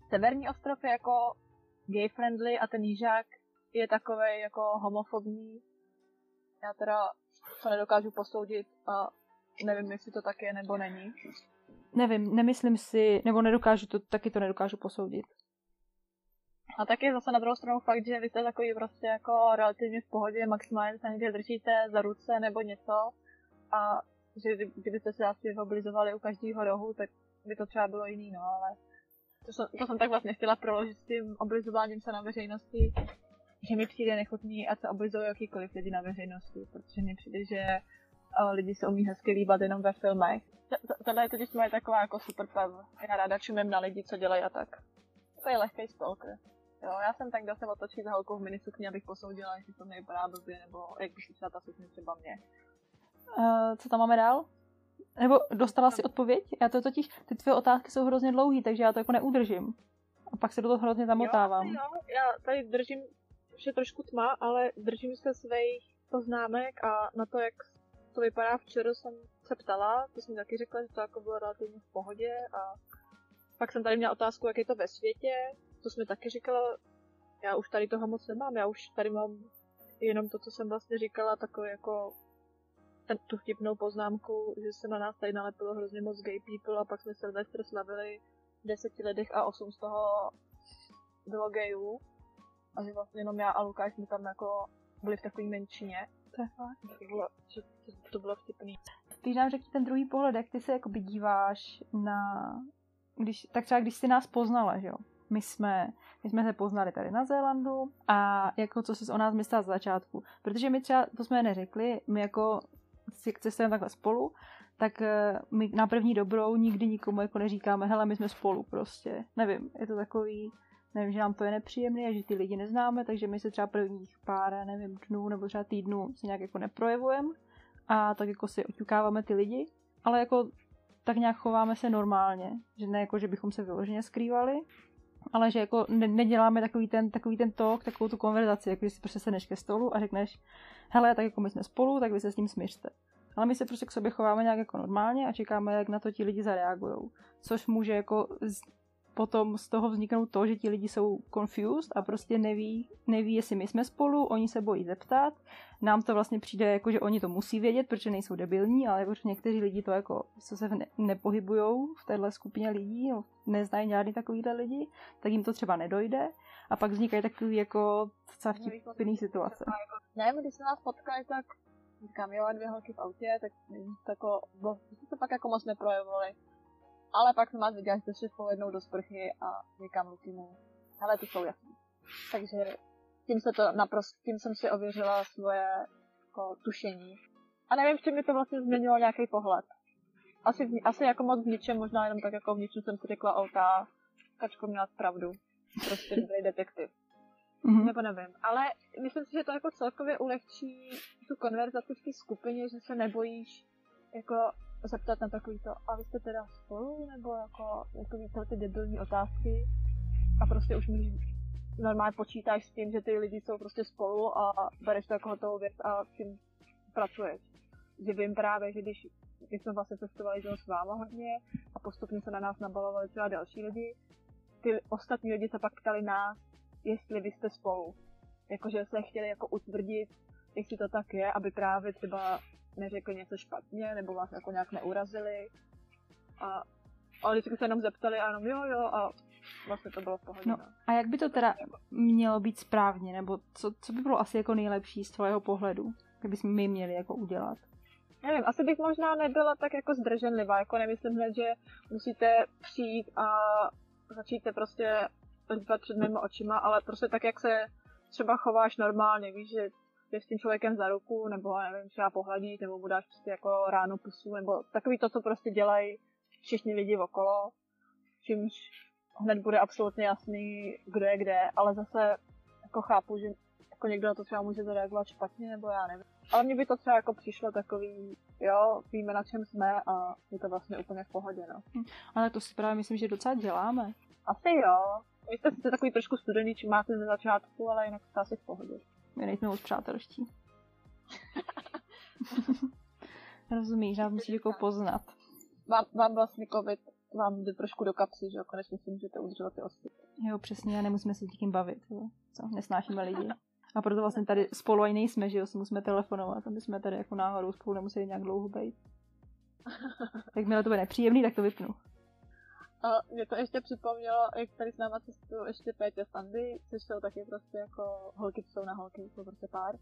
severní ostrov je jako gay friendly a ten jižák je takový jako homofobní. Já teda to nedokážu posoudit a nevím, jestli to tak je nebo není. Nevím, nemyslím si, nebo nedokážu to, taky to nedokážu posoudit. A tak je zase na druhou stranu fakt, že vy jste takový prostě jako relativně v pohodě, maximálně se někde držíte za ruce nebo něco a že kdy- kdybyste se asi oblizovali u každého rohu, tak by to třeba bylo jiný, no, ale to jsem, to jsem tak vlastně chtěla proložit s tím oblizováním se na veřejnosti, že mi přijde nechutný, ať se oblizují jakýkoliv lidi na veřejnosti, protože mně přijde, že eh, lidi se umí hezky líbat jenom ve filmech. Tohle je totiž moje taková jako super pev. Já ráda čumím na lidi, co dělají a tak. To je lehký stalker. Jo, já jsem tak, kdo se otočí za holkou v minisukni, abych posoudila, jestli to nevypadá blbě, nebo jak by šla ta sukně třeba mě. Uh, co tam máme dál? Nebo dostala si odpověď? Já to totiž, ty tvoje otázky jsou hrozně dlouhý, takže já to jako neudržím. A pak se do toho hrozně zamotávám. Jo, jo, já tady držím, už je trošku tma, ale držím se svých poznámek a na to, jak to vypadá včera, jsem se ptala, to jsem taky řekla, že to jako bylo relativně v pohodě a pak jsem tady měla otázku, jak je to ve světě, to jsme taky říkala, já už tady toho moc nemám, já už tady mám jenom to, co jsem vlastně říkala, takový jako tu vtipnou poznámku, že se na nás tady nalepilo hrozně moc gay people a pak jsme Silvestr slavili v deseti letech a osm z toho bylo gayů. A že vlastně jenom já a Lukáš jsme tam jako byli v takové menšině. To je fakt. To bylo, to, to bylo vtipný. Když nám řekni ten druhý pohled, jak ty se jakoby díváš na... Když, tak třeba když jsi nás poznala, že jo? My jsme, my jsme se poznali tady na Zélandu a jako co jsi o nás myslela z začátku. Protože my třeba, to jsme neřekli, my jako cestujeme takhle spolu, tak eh, my na první dobrou nikdy nikomu jako neříkáme, hele, my jsme spolu prostě. Nevím, je to takový, nevím, že nám to je nepříjemné a že ty lidi neznáme, takže my se třeba prvních pár, nevím, dnů nebo třeba týdnů si nějak jako neprojevujeme a tak jako si oťukáváme ty lidi, ale jako tak nějak chováme se normálně, že ne jako, že bychom se vyloženě skrývali, ale že jako ne- neděláme takový ten, takový ten talk, takovou tu konverzaci, jako když si prostě sedneš ke stolu a řekneš, hele, tak jako my jsme spolu, tak vy se s tím smířte. Ale my se prostě k sobě chováme nějak jako normálně a čekáme, jak na to ti lidi zareagují. Což může jako z, potom z toho vzniknout to, že ti lidi jsou confused a prostě neví, neví, jestli my jsme spolu, oni se bojí zeptat. Nám to vlastně přijde jako, že oni to musí vědět, protože nejsou debilní, ale jako, že někteří lidi to jako, co se ne, nepohybují v téhle skupině lidí, no, neznají žádný takovýhle lidi, tak jim to třeba nedojde a pak vznikají takový jako docela vtipný situace. Ne, my když jsme nás potkali, tak říkám, jo, a dvě holky v autě, tak, jako, bo, se pak jako moc neprojevovali. Ale pak jsem vás viděla, že jste šli spolu jednou do sprchy a říkám Lukimu, hele, ty jsou jasný. Takže tím, se to naprosto, tím jsem si ověřila svoje jako, tušení. A nevím, v čem mi to vlastně změnilo nějaký pohled. Asi, asi jako moc v ničem, možná jenom tak jako v ničem jsem si řekla, o, ta kačko měla pravdu. Prostě dobrý detektiv. Mhm. Nebo nevím. Ale myslím si, že to jako celkově ulehčí tu konverzaci v té skupině, že se nebojíš jako zeptat na takový to, a vy jste teda spolu, nebo jako, jako tyhle ty debilní otázky a prostě už můžeš normálně počítáš s tím, že ty lidi jsou prostě spolu a bereš to jako hotovou věc a s tím pracuješ. Že vím právě, že když, když jsme vlastně cestovali s váma hodně a postupně se na nás nabalovali třeba další lidi, ty ostatní lidi se pak ptali nás, jestli vy jste spolu. Jakože se chtěli jako utvrdit, jestli to tak je, aby právě třeba neřekli něco špatně, nebo vás jako nějak neurazili. A, ale vždycky se jenom zeptali a jenom jo, jo, a vlastně to bylo v pohodě. No. No. A jak by to teda mělo být správně, nebo co, co by bylo asi jako nejlepší z tvého pohledu, kdybychom my měli jako udělat? Nevím, asi bych možná nebyla tak jako zdrženlivá, jako nemyslím hned, že musíte přijít a začít se prostě líbat před mými očima, ale prostě tak, jak se třeba chováš normálně, víš, že jdeš s tím člověkem za ruku, nebo nevím, třeba pohladíš, nebo mu dáš prostě jako ráno pusu, nebo takový to, co prostě dělají všichni lidi okolo, čímž hned bude absolutně jasný, kdo je kde, ale zase jako chápu, že jako někdo na to třeba může zareagovat špatně, nebo já nevím. Ale mně by to třeba jako přišlo takový, jo, víme na čem jsme a je to vlastně úplně v pohodě, no. Ale to si právě myslím, že docela děláme. Asi jo. Vy jste sice takový trošku studený, či máte ze začátku, ale jinak jste asi v pohodě. My nejsme moc přátelští. *laughs* Rozumíš, nás musíš jako poznat. Vám, vám vlastně covid vám jde trošku do kapsy, že jo, konečně si můžete udržovat ty osy. Jo, přesně, a nemusíme se s nikým bavit, jo. Co, nesnášíme lidi. A proto vlastně tady spolu ani nejsme, že jo, si musíme telefonovat, aby jsme tady jako náhodou spolu nemuseli nějak dlouho být. *laughs* Jakmile to bude nepříjemný, tak to vypnu. A mě to ještě připomnělo, jak tady s náma cestují ještě Pétě Sandy, což jsou taky prostě jako holky, co jsou na holky, jsou prostě pár.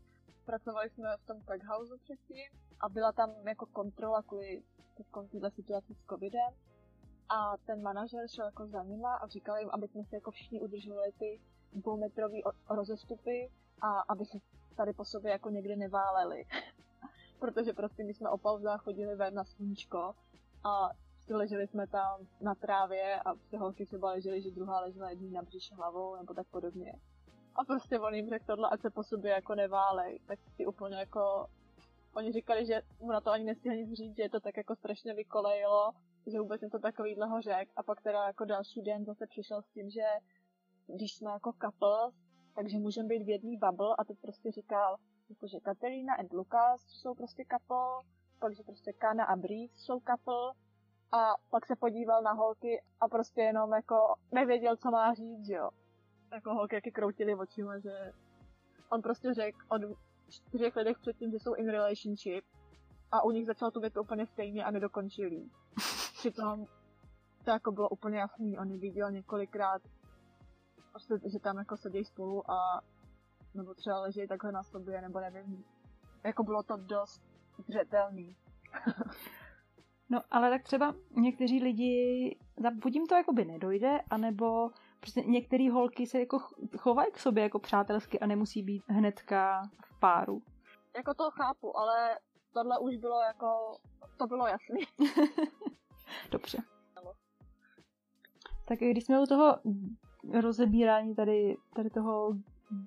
Pracovali jsme v tom Peghouse předtím a byla tam jako kontrola kvůli téhle situaci s covidem. A ten manažer šel jako za nima a říkal jim, aby jsme se jako všichni udržovali ty dvoumetrový rozestupy a aby se tady po sobě jako někde neváleli. *laughs* Protože prostě my jsme o pauzách chodili ven na sluníčko a leželi jsme tam na trávě a ty holky třeba ležely, že druhá ležela jedný na břiše hlavou nebo tak podobně. A prostě on jim řekl tohle, ať se po sobě jako neválej, tak si úplně jako... Oni říkali, že mu na to ani nestihl nic říct, že je to tak jako strašně vykolejilo, že vůbec něco takovýhleho řek. A pak teda jako další den zase přišel s tím, že když jsme jako couples, takže můžeme být v jedný bubble a teď prostě říkal, jakože Katerina and Lukas jsou prostě couple, pak že prostě Kana a Breeze jsou couple a pak se podíval na holky a prostě jenom jako nevěděl, co má říct, že jo. Jako holky jaky kroutily očima, že on prostě řekl o dv- čtyřech lidech předtím, že jsou in relationship a u nich začal tu větu úplně stejně a nedokončil jí. *laughs* Přitom to jako bylo úplně jasný, on ji viděl několikrát, prostě, že tam jako sedí spolu a nebo třeba leží takhle na sobě, nebo nevím, jako bylo to dost zřetelný. *laughs* No, ale tak třeba někteří lidi, buď jim to jakoby nedojde, anebo prostě některé holky se jako chovají k sobě jako přátelsky a nemusí být hnedka v páru. Jako to chápu, ale tohle už bylo jako, to bylo jasný. *laughs* Dobře. Tak když jsme u toho rozebírání tady, tady toho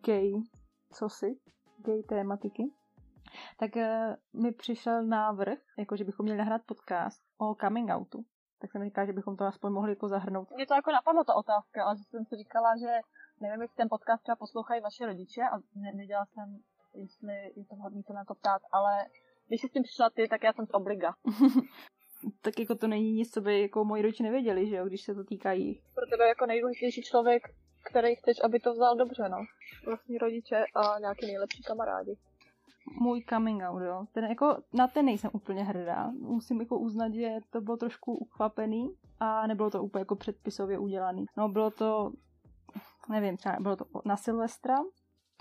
gay, co si, gay tématiky, tak uh, mi přišel návrh, jako že bychom měli nahrát podcast o coming outu. Tak jsem říkala, že bychom to aspoň mohli jako zahrnout. Mě to jako napadlo ta otázka, ale že jsem si říkala, že nevím, jestli ten podcast třeba poslouchají vaše rodiče a ne- nedělala jsem, jestli je to vhodný se na to ptát, ale když jsi s tím přišla ty, tak já jsem z obliga. *laughs* tak jako to není nic, co by jako moji rodiče nevěděli, že jo, když se to týká jich. Pro tebe jako nejdůležitější člověk, který chceš, aby to vzal dobře, no. Vlastní rodiče a nějaký nejlepší kamarádi. Můj coming out, jo. Ten jako, na ten nejsem úplně hrdá. Musím jako uznat, že to bylo trošku ukvapený a nebylo to úplně jako předpisově udělaný. No bylo to, nevím, třeba bylo to na Silvestra,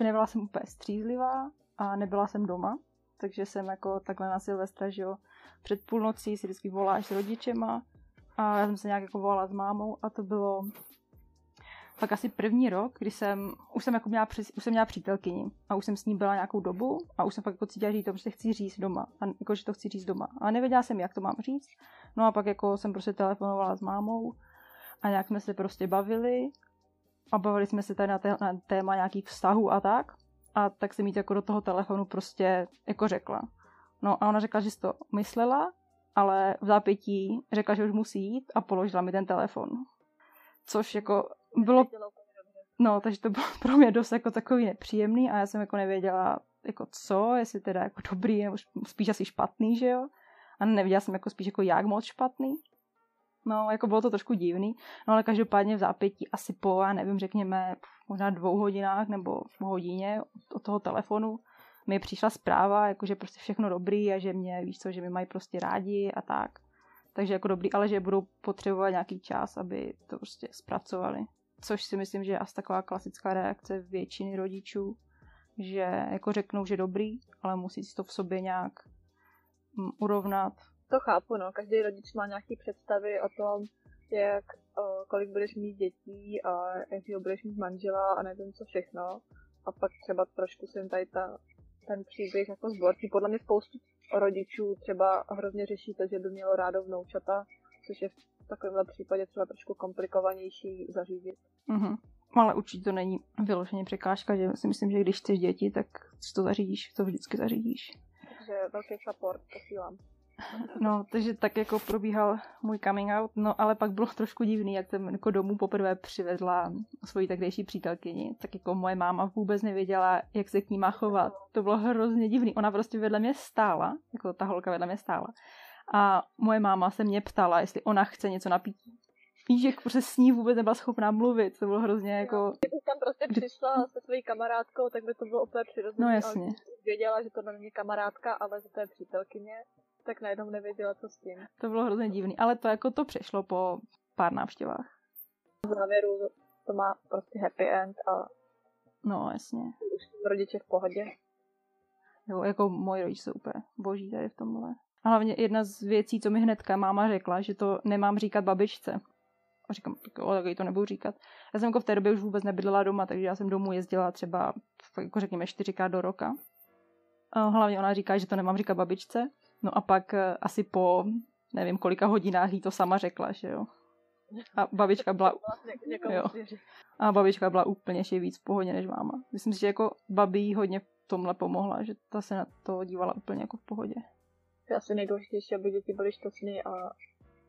nebyla jsem úplně střízlivá a nebyla jsem doma, takže jsem jako takhle na Silvestra, že jo, před půlnocí si vždycky voláš s rodičema a já jsem se nějak jako volala s mámou a to bylo fakt asi první rok, kdy jsem, už jsem jako měla, už jsem měla přítelkyni a už jsem s ní byla nějakou dobu a už jsem fakt jako cítila, že to prostě chci říct doma a jako, že to chci říct doma. A nevěděla jsem, jak to mám říct. No a pak jako jsem prostě telefonovala s mámou a nějak jsme se prostě bavili a bavili jsme se tady na, té, na téma nějakých vztahů a tak. A tak jsem jí jako do toho telefonu prostě jako řekla. No a ona řekla, že si to myslela, ale v zápětí řekla, že už musí jít a položila mi ten telefon. Což jako bylo, no, takže to bylo *laughs* pro mě dost jako takový nepříjemný a já jsem jako nevěděla, jako co, jestli teda jako dobrý, nebo spíš asi špatný, že jo. A nevěděla jsem jako spíš jako jak moc špatný. No, jako bylo to trošku divný, no ale každopádně v zápětí asi po, já nevím, řekněme, možná dvou hodinách nebo v hodině od toho telefonu mi přišla zpráva, jako že prostě všechno dobrý a že mě, víš co, že mi mají prostě rádi a tak. Takže jako dobrý, ale že budou potřebovat nějaký čas, aby to prostě zpracovali. Což si myslím, že je asi taková klasická reakce většiny rodičů, že jako řeknou, že dobrý, ale musí si to v sobě nějak mm, urovnat. To chápu, no. Každý rodič má nějaké představy o tom, jak, o, kolik budeš mít dětí a jakýho budeš mít manžela a nevím co všechno. A pak třeba trošku jsem tady ta, ten příběh jako zborčí. Podle mě spoustu rodičů třeba hrozně řeší to, že by mělo rádo vnoučata, což je v takovémhle případě třeba trošku komplikovanější zařídit. Mhm. Ale určitě to není vyloženě překážka, že si myslím, že když chceš děti, tak si to zařídíš, to vždycky zařídíš. Takže velký support, posílám. No, takže tak jako probíhal můj coming out, no ale pak bylo trošku divný, jak jsem jako domů poprvé přivedla svoji takdejší přítelkyni, tak jako moje máma vůbec nevěděla, jak se k ní má chovat. To bylo hrozně divný. Ona prostě vedle mě stála, jako ta holka vedle mě stála. A moje máma se mě ptala, jestli ona chce něco napít. Víš, že prostě s ní vůbec nebyla schopná mluvit, to bylo hrozně jako... Kdybych tam prostě přišla se svojí kamarádkou, tak by to bylo úplně přirozené. No jasně. Věděla, že to není kamarádka, ale že to je přítelkyně tak najednou nevěděla, co s tím. To bylo hrozně divný, ale to jako to přešlo po pár návštěvách. V závěru to má prostě happy end a No, jasně. už rodiče v pohodě. Jo, jako moji rodiče jsou úplně boží tady v tomhle. A hlavně jedna z věcí, co mi hnedka máma řekla, že to nemám říkat babičce. A říkám, tak jo, tak jí to nebudu říkat. Já jsem jako v té době už vůbec nebydlela doma, takže já jsem domů jezdila třeba, jako řekněme, čtyřikrát do roka. A hlavně ona říká, že to nemám říkat babičce. No a pak eh, asi po nevím kolika hodinách jí to sama řekla, že jo. A babička byla, jo. A babička byla úplně ještě víc v pohodě než máma. Myslím si, že jako babí hodně v tomhle pomohla, že ta se na to dívala úplně jako v pohodě. Je asi nejdůležitější, aby děti byly šťastné a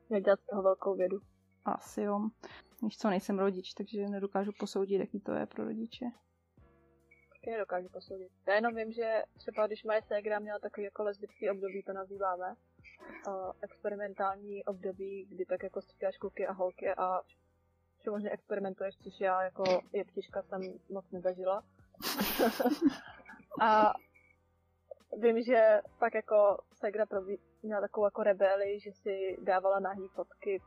nedělat z toho velkou vědu. Asi jo. Víš co, nejsem rodič, takže nedokážu posoudit, jaký to je pro rodiče. Taky nedokážu posoudit. Já jenom vím, že třeba když moje ségra měla takový jako lesbický období, to nazýváme, uh, experimentální období, kdy tak jako stříkáš kluky a holky a možná experimentuješ, což já jako jeptiška jsem moc nezažila. a vím, že pak jako Segra probí, měla takovou jako rebeli, že si dávala nahý fotky,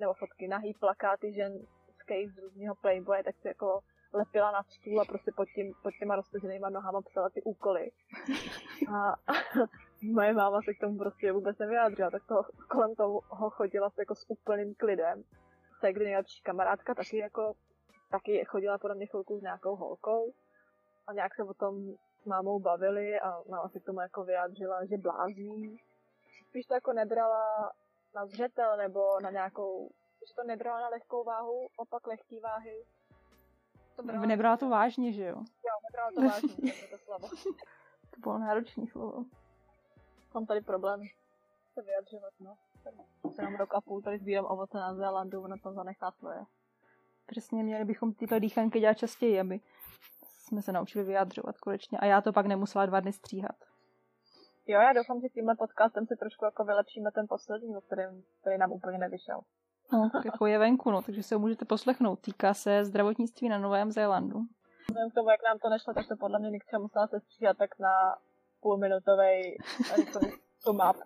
nebo fotky, nahý plakáty ženských z různého Playboye, tak si jako lepila na stůl a prostě pod, tím, pod těma roztaženýma nohama psala ty úkoly. A, a *laughs* moje máma se k tomu prostě vůbec nevyjádřila, tak to kolem toho chodila jako s úplným klidem. Segry nejlepší kamarádka taky jako taky chodila podle mě chvilku s nějakou holkou a nějak se o tom s mámou bavili a máma se k tomu jako vyjádřila, že blázní. Spíš to jako nebrala na zřetel nebo na nějakou, že to nebrala na lehkou váhu, opak lehký váhy. To brala, nebrala to vážně, že jo? Jo, nebrala to vážně, *laughs* to, to slovo. to bylo náročné slovo. Mám tady problém se vyjadřovat, no. Jsem rok a půl tady sbírám ovoce na Zélandu, na tom zanechá svoje. Přesně, měli bychom tyhle dýchanky dělat častěji, aby jsme se naučili vyjadřovat konečně. A já to pak nemusela dva dny stříhat. Jo, já doufám, že tímhle podcastem si trošku jako vylepšíme ten poslední, o kterém, který nám úplně nevyšel. No, jako je venku, no, takže se ho můžete poslechnout. Týká se zdravotnictví na Novém Zélandu. Vzhledem k tomu, jak nám to nešlo, tak to podle mě Nikča musela se stříhat tak na půlminutovej map,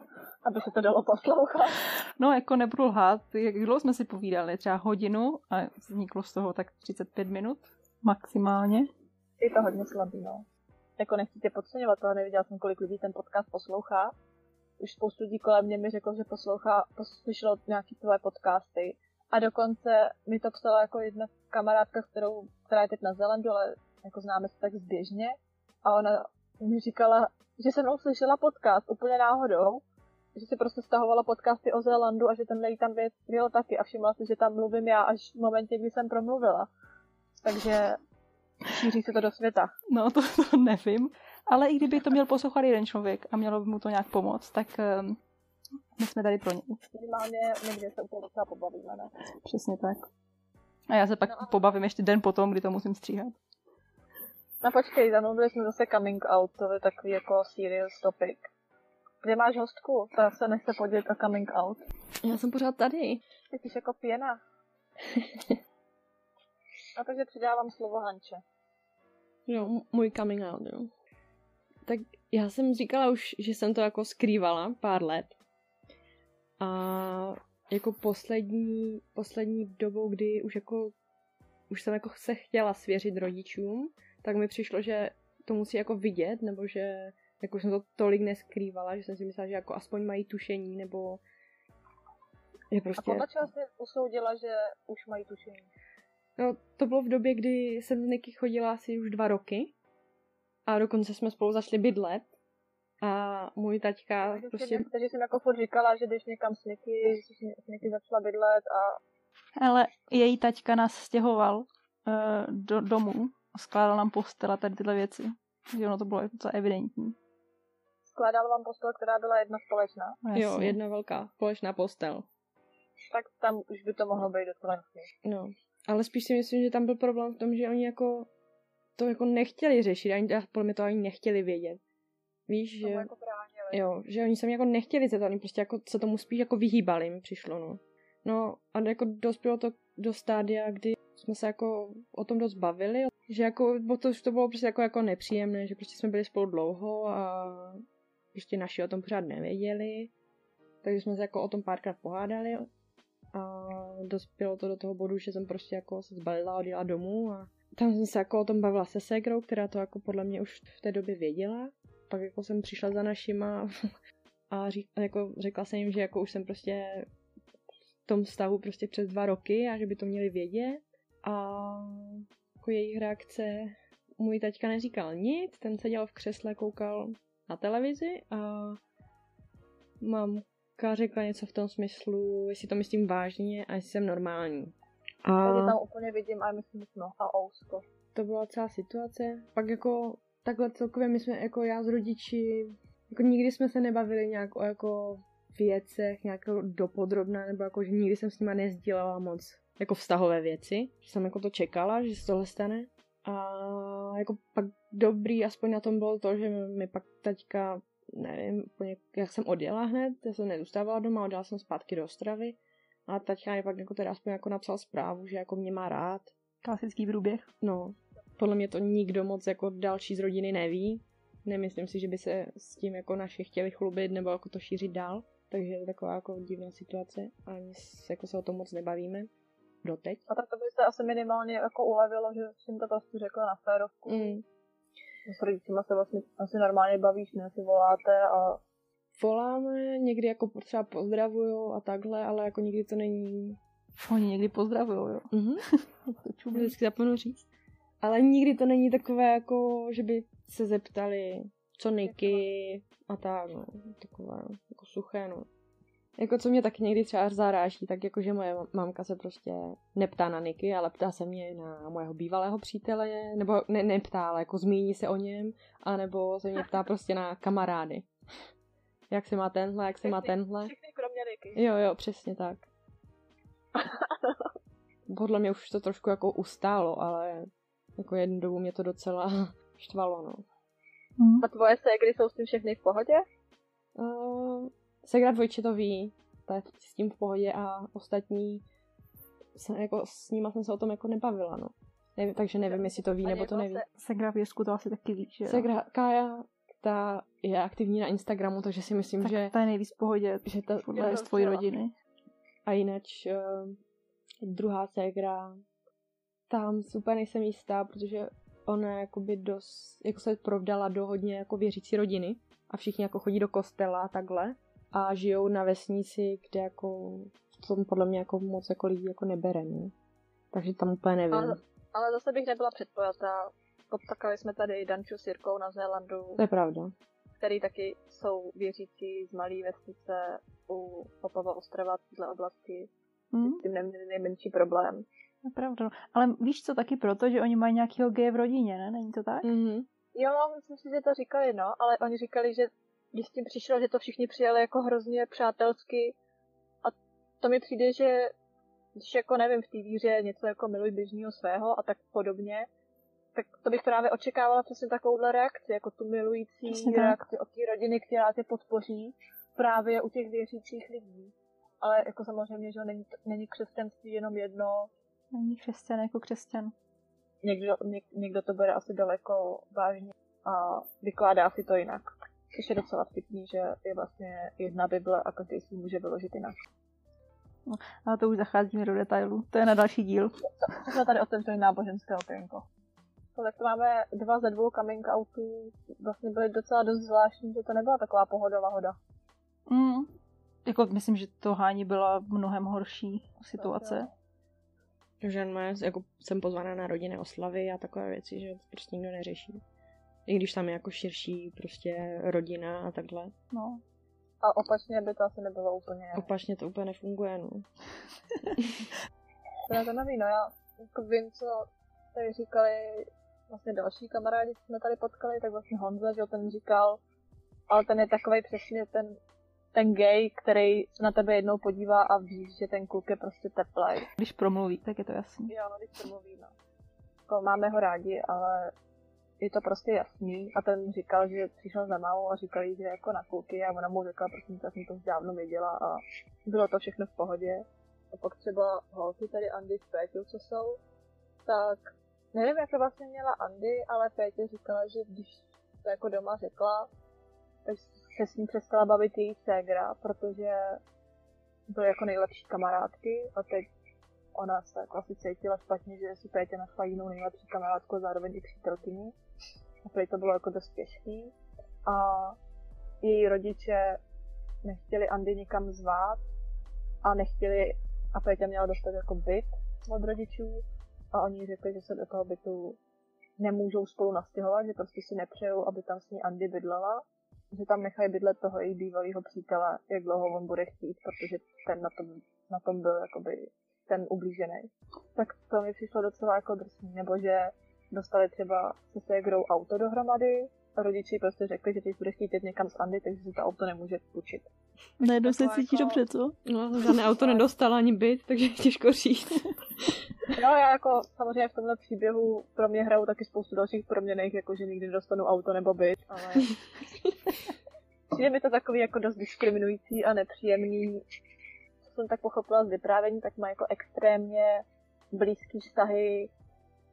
aby se to dalo poslouchat. No, jako nebudu lhát, jak dlouho jsme si povídali, třeba hodinu a vzniklo z toho tak 35 minut maximálně. Je to hodně slabý, no. Jako nechci tě podceňovat, ale neviděl jsem, kolik lidí ten podcast poslouchá. Už spoustu lidí kolem mě mi řekl, že poslouchá, poslyšelo nějaký tvoje podcasty. A dokonce mi to psala jako jedna kamarádka, kterou, která je teď na Zelandu, ale jako známe se tak zběžně. A ona mi říkala, že jsem mnou slyšela podcast úplně náhodou, že si prostě stahovala podcasty o Zélandu a že ten tam věděl taky a všimla si, že tam mluvím já až v momentě, kdy jsem promluvila. Takže šíří se to do světa. No, to, to nevím. Ale i kdyby to měl poslouchat jeden člověk a mělo by mu to nějak pomoct, tak um, my jsme tady pro něj. Minimálně někde se úplně docela pobavíme, ne? Přesně tak. A já se pak no a... pobavím ještě den potom, kdy to musím stříhat. No počkej, zamluvili jsme zase coming out, to je takový jako serious topic. Kde máš hostku? Ta se nechce podělit o coming out. Já jsem pořád tady. Ty jsi jako pěna. *laughs* A takže přidávám slovo Hanče. Jo, můj coming out, jo. Tak já jsem říkala už, že jsem to jako skrývala pár let. A jako poslední, poslední dobou, kdy už jako už jsem jako se chtěla svěřit rodičům, tak mi přišlo, že to musí jako vidět, nebo že jako jsem to tolik neskrývala, že jsem si myslela, že jako aspoň mají tušení, nebo je prostě... A podle čeho jsi usoudila, že už mají tušení? No, to bylo v době, kdy jsem s Niky chodila asi už dva roky a dokonce jsme spolu začali bydlet a můj taťka takže prostě... Takže jsem jako furt říkala, že když někam s Niky, s Niky začala bydlet a... Ale její taťka nás stěhoval uh, do domu skládal nám postel a tady tyhle věci. Takže ono to bylo docela evidentní. Skládal vám postel, která byla jedna společná? No, jo, jedna velká společná postel. Tak tam už by to mohlo být docela No, ale spíš si myslím, že tam byl problém v tom, že oni jako to jako nechtěli řešit, ani podle mě to ani nechtěli vědět. Víš, že... Jako jo, že oni se mě jako nechtěli zeptat, oni prostě jako se tomu spíš jako vyhýbali, mi přišlo, no. No a jako dospělo to do stádia, kdy jsme se jako o tom dost bavili, že jako, bo to, to bylo prostě jako, jako nepříjemné, že prostě jsme byli spolu dlouho a ještě naši o tom pořád nevěděli, takže jsme se jako o tom párkrát pohádali a dospělo to do toho bodu, že jsem prostě jako se zbalila a odjela domů a tam jsem se jako o tom bavila se ségrou, která to jako podle mě už v té době věděla. Pak jako jsem přišla za našima *laughs* a řík, jako řekla jsem jim, že jako už jsem prostě v tom vztahu prostě přes dva roky a že by to měli vědět. A jako jejich reakce, můj taťka neříkal nic, ten seděl v křesle, koukal na televizi a mamka řekla něco v tom smyslu, jestli to myslím vážně a jestli jsem normální. A... Takže tam úplně vidím a myslím, no a ousko. To byla celá situace. Pak jako takhle celkově my jsme jako já s rodiči, jako nikdy jsme se nebavili nějak o jako věcech, nějak dopodrobná, nebo jako, že nikdy jsem s nima nezdílela moc jako vztahové věci. Že jsem jako to čekala, že se tohle stane. A jako pak dobrý aspoň na tom bylo to, že mi pak teďka, nevím, jak jsem odjela hned, já jsem nezůstávala doma, odjela jsem zpátky do Ostravy. A teďka mi pak jako teda aspoň jako napsal zprávu, že jako mě má rád. Klasický průběh. No, podle mě to nikdo moc jako další z rodiny neví. Nemyslím si, že by se s tím jako naši chtěli chlubit nebo jako to šířit dál. Takže je to taková jako divná situace a ani jako se o tom moc nebavíme doteď. A tak to by se asi minimálně jako ulevilo, že jsi to prostě řekla na férovku. Mm. S rodičima se vlastně asi normálně bavíš, ne? Si voláte a Voláme, někdy jako třeba pozdravujou a takhle, ale jako nikdy to není... Oni někdy pozdravujou, jo. Mhm. *laughs* To To čumí. vždycky zapomenu říct. Ale nikdy to není takové jako, že by se zeptali, co Niky a tak, no. Takové, jako suché, no. Jako co mě taky někdy třeba zaráží, tak jako že moje mamka se prostě neptá na Niky, ale ptá se mě na mojeho bývalého přítele, nebo ne, neptá, ale jako zmíní se o něm, anebo se mě ptá prostě na kamarády. Jak se má tenhle, jak se má tenhle. všechny kromě Niky. Jo, jo, přesně tak. *laughs* Podle mě už to trošku jako ustálo, ale jako jednu dobu mě to docela *laughs* štvalo, no. Hm. A tvoje ségry jsou s tím všechny v pohodě? Uh, Segra dvojče to ví, ta je s tím v pohodě a ostatní, jsem, jako, s nima jsem se o tom jako nebavila, no. Nevím, takže nevím, jestli to ví Ani nebo to neví. se- Segra v Jirsku to asi taky ví, že jo? Segra, Kája, ta je aktivní na Instagramu, takže si myslím, tak že, ta je nejvíc v pohodě že ta, podle to z tvojí chtěla. rodiny. A jinak uh, druhá ségra, tam super nejsem jistá, protože ona jakoby dost, jako se provdala do hodně jako věřící rodiny a všichni jako chodí do kostela a takhle a žijou na vesnici, kde jako v tom podle mě jako moc jako lidí jako nebere, ne? Takže tam úplně nevím. Ale, ale zase bych nebyla předpojatá. Potkali jsme tady Danču s Jirkou na Zélandu, To je pravda. Který taky jsou věřící z malé vesnice u Opava Ostrava této oblasti. Hm? S tím neměli nejmenší problém. Pravda. no. Ale víš co, taky proto, že oni mají nějakého geje v rodině, ne? Není to tak? Mhm. Jo, myslím si, že to říkali, no, ale oni říkali, že když s tím přišlo, že to všichni přijali jako hrozně přátelsky a to mi přijde, že když jako nevím, v té víře něco jako miluj běžného svého a tak podobně, tak to bych právě očekávala přesně takovouhle reakci, jako tu milující Přesně tak. reakci od té rodiny, která tě podpoří právě u těch věřících lidí. Ale jako samozřejmě, že není, není křesťanství jenom jedno, Není křesťan jako křesťan. někdo, něk, někdo to bere asi daleko vážně a vykládá si to jinak. Což je docela vtipný, že je vlastně jedna Bible a každý si může vyložit jinak. Ale to už zacházíme do detailu. To je na další díl. Co jsme tady otevřeli náboženské okénko. To tak to máme dva ze dvou coming outů. Vlastně byly docela dost zvláštní, že to nebyla taková pohodová hoda. Mm. Jako myslím, že to hání byla mnohem horší situace. Že má, jako jsem pozvaná na rodinné oslavy a takové věci, že to prostě nikdo neřeší. I když tam je jako širší prostě rodina a takhle. No. A opačně by to asi nebylo úplně... Opačně to úplně nefunguje, no. *laughs* To je zajímavý, no já jako vím, co tady říkali vlastně další kamarádi, co jsme tady potkali, tak vlastně Honza, že ten říkal, ale ten je takový přesně ten, ten gay, který se na tebe jednou podívá a ví, že ten kluk je prostě teplej. Když promluví, tak je to jasný. Jo, no, když to mluví, no. Jako, máme ho rádi, ale je to prostě jasný. A ten říkal, že přišel za mámou a říkal jí, že je jako na kluky a ona mu řekla, prosím, já jsem to už dávno věděla a bylo to všechno v pohodě. A pak třeba holky tady Andy Péťou, co jsou, tak nevím, jak to vlastně měla Andy, ale Pétě říkala, že když to jako doma řekla, tak se s ní přestala bavit její ségra, protože byly jako nejlepší kamarádky a teď ona se jako asi cítila špatně, že si Pétě našla jinou nejlepší kamarádku a zároveň i přítelkyni. A to bylo jako dost těžký. A její rodiče nechtěli Andy nikam zvát a nechtěli, a Pétě měla dostat jako byt od rodičů a oni řekli, že se do toho bytu nemůžou spolu nastěhovat, že prostě si nepřejou, aby tam s ní Andy bydlela, že tam nechají bydlet toho její bývalého přítele, jak dlouho on bude chtít, protože ten na tom, na tom byl jakoby ten ublížený. Tak to mi přišlo docela jako drsný, nebo že dostali třeba se ségrou auto dohromady, rodiči prostě řekli, že když bude chtít jít někam s Andy, takže si to auto nemůže půjčit. Najednou se cítí jako- dobře, co? No, žádné auto nedostala ani byt, takže těžko říct. *laughs* No já jako samozřejmě v tomhle příběhu pro mě hrajou taky spoustu dalších proměných, jako že nikdy nedostanu auto nebo byt, ale *laughs* přijde mi to takový jako dost diskriminující a nepříjemný. Co jsem tak pochopila z vyprávění, tak má jako extrémně blízký vztahy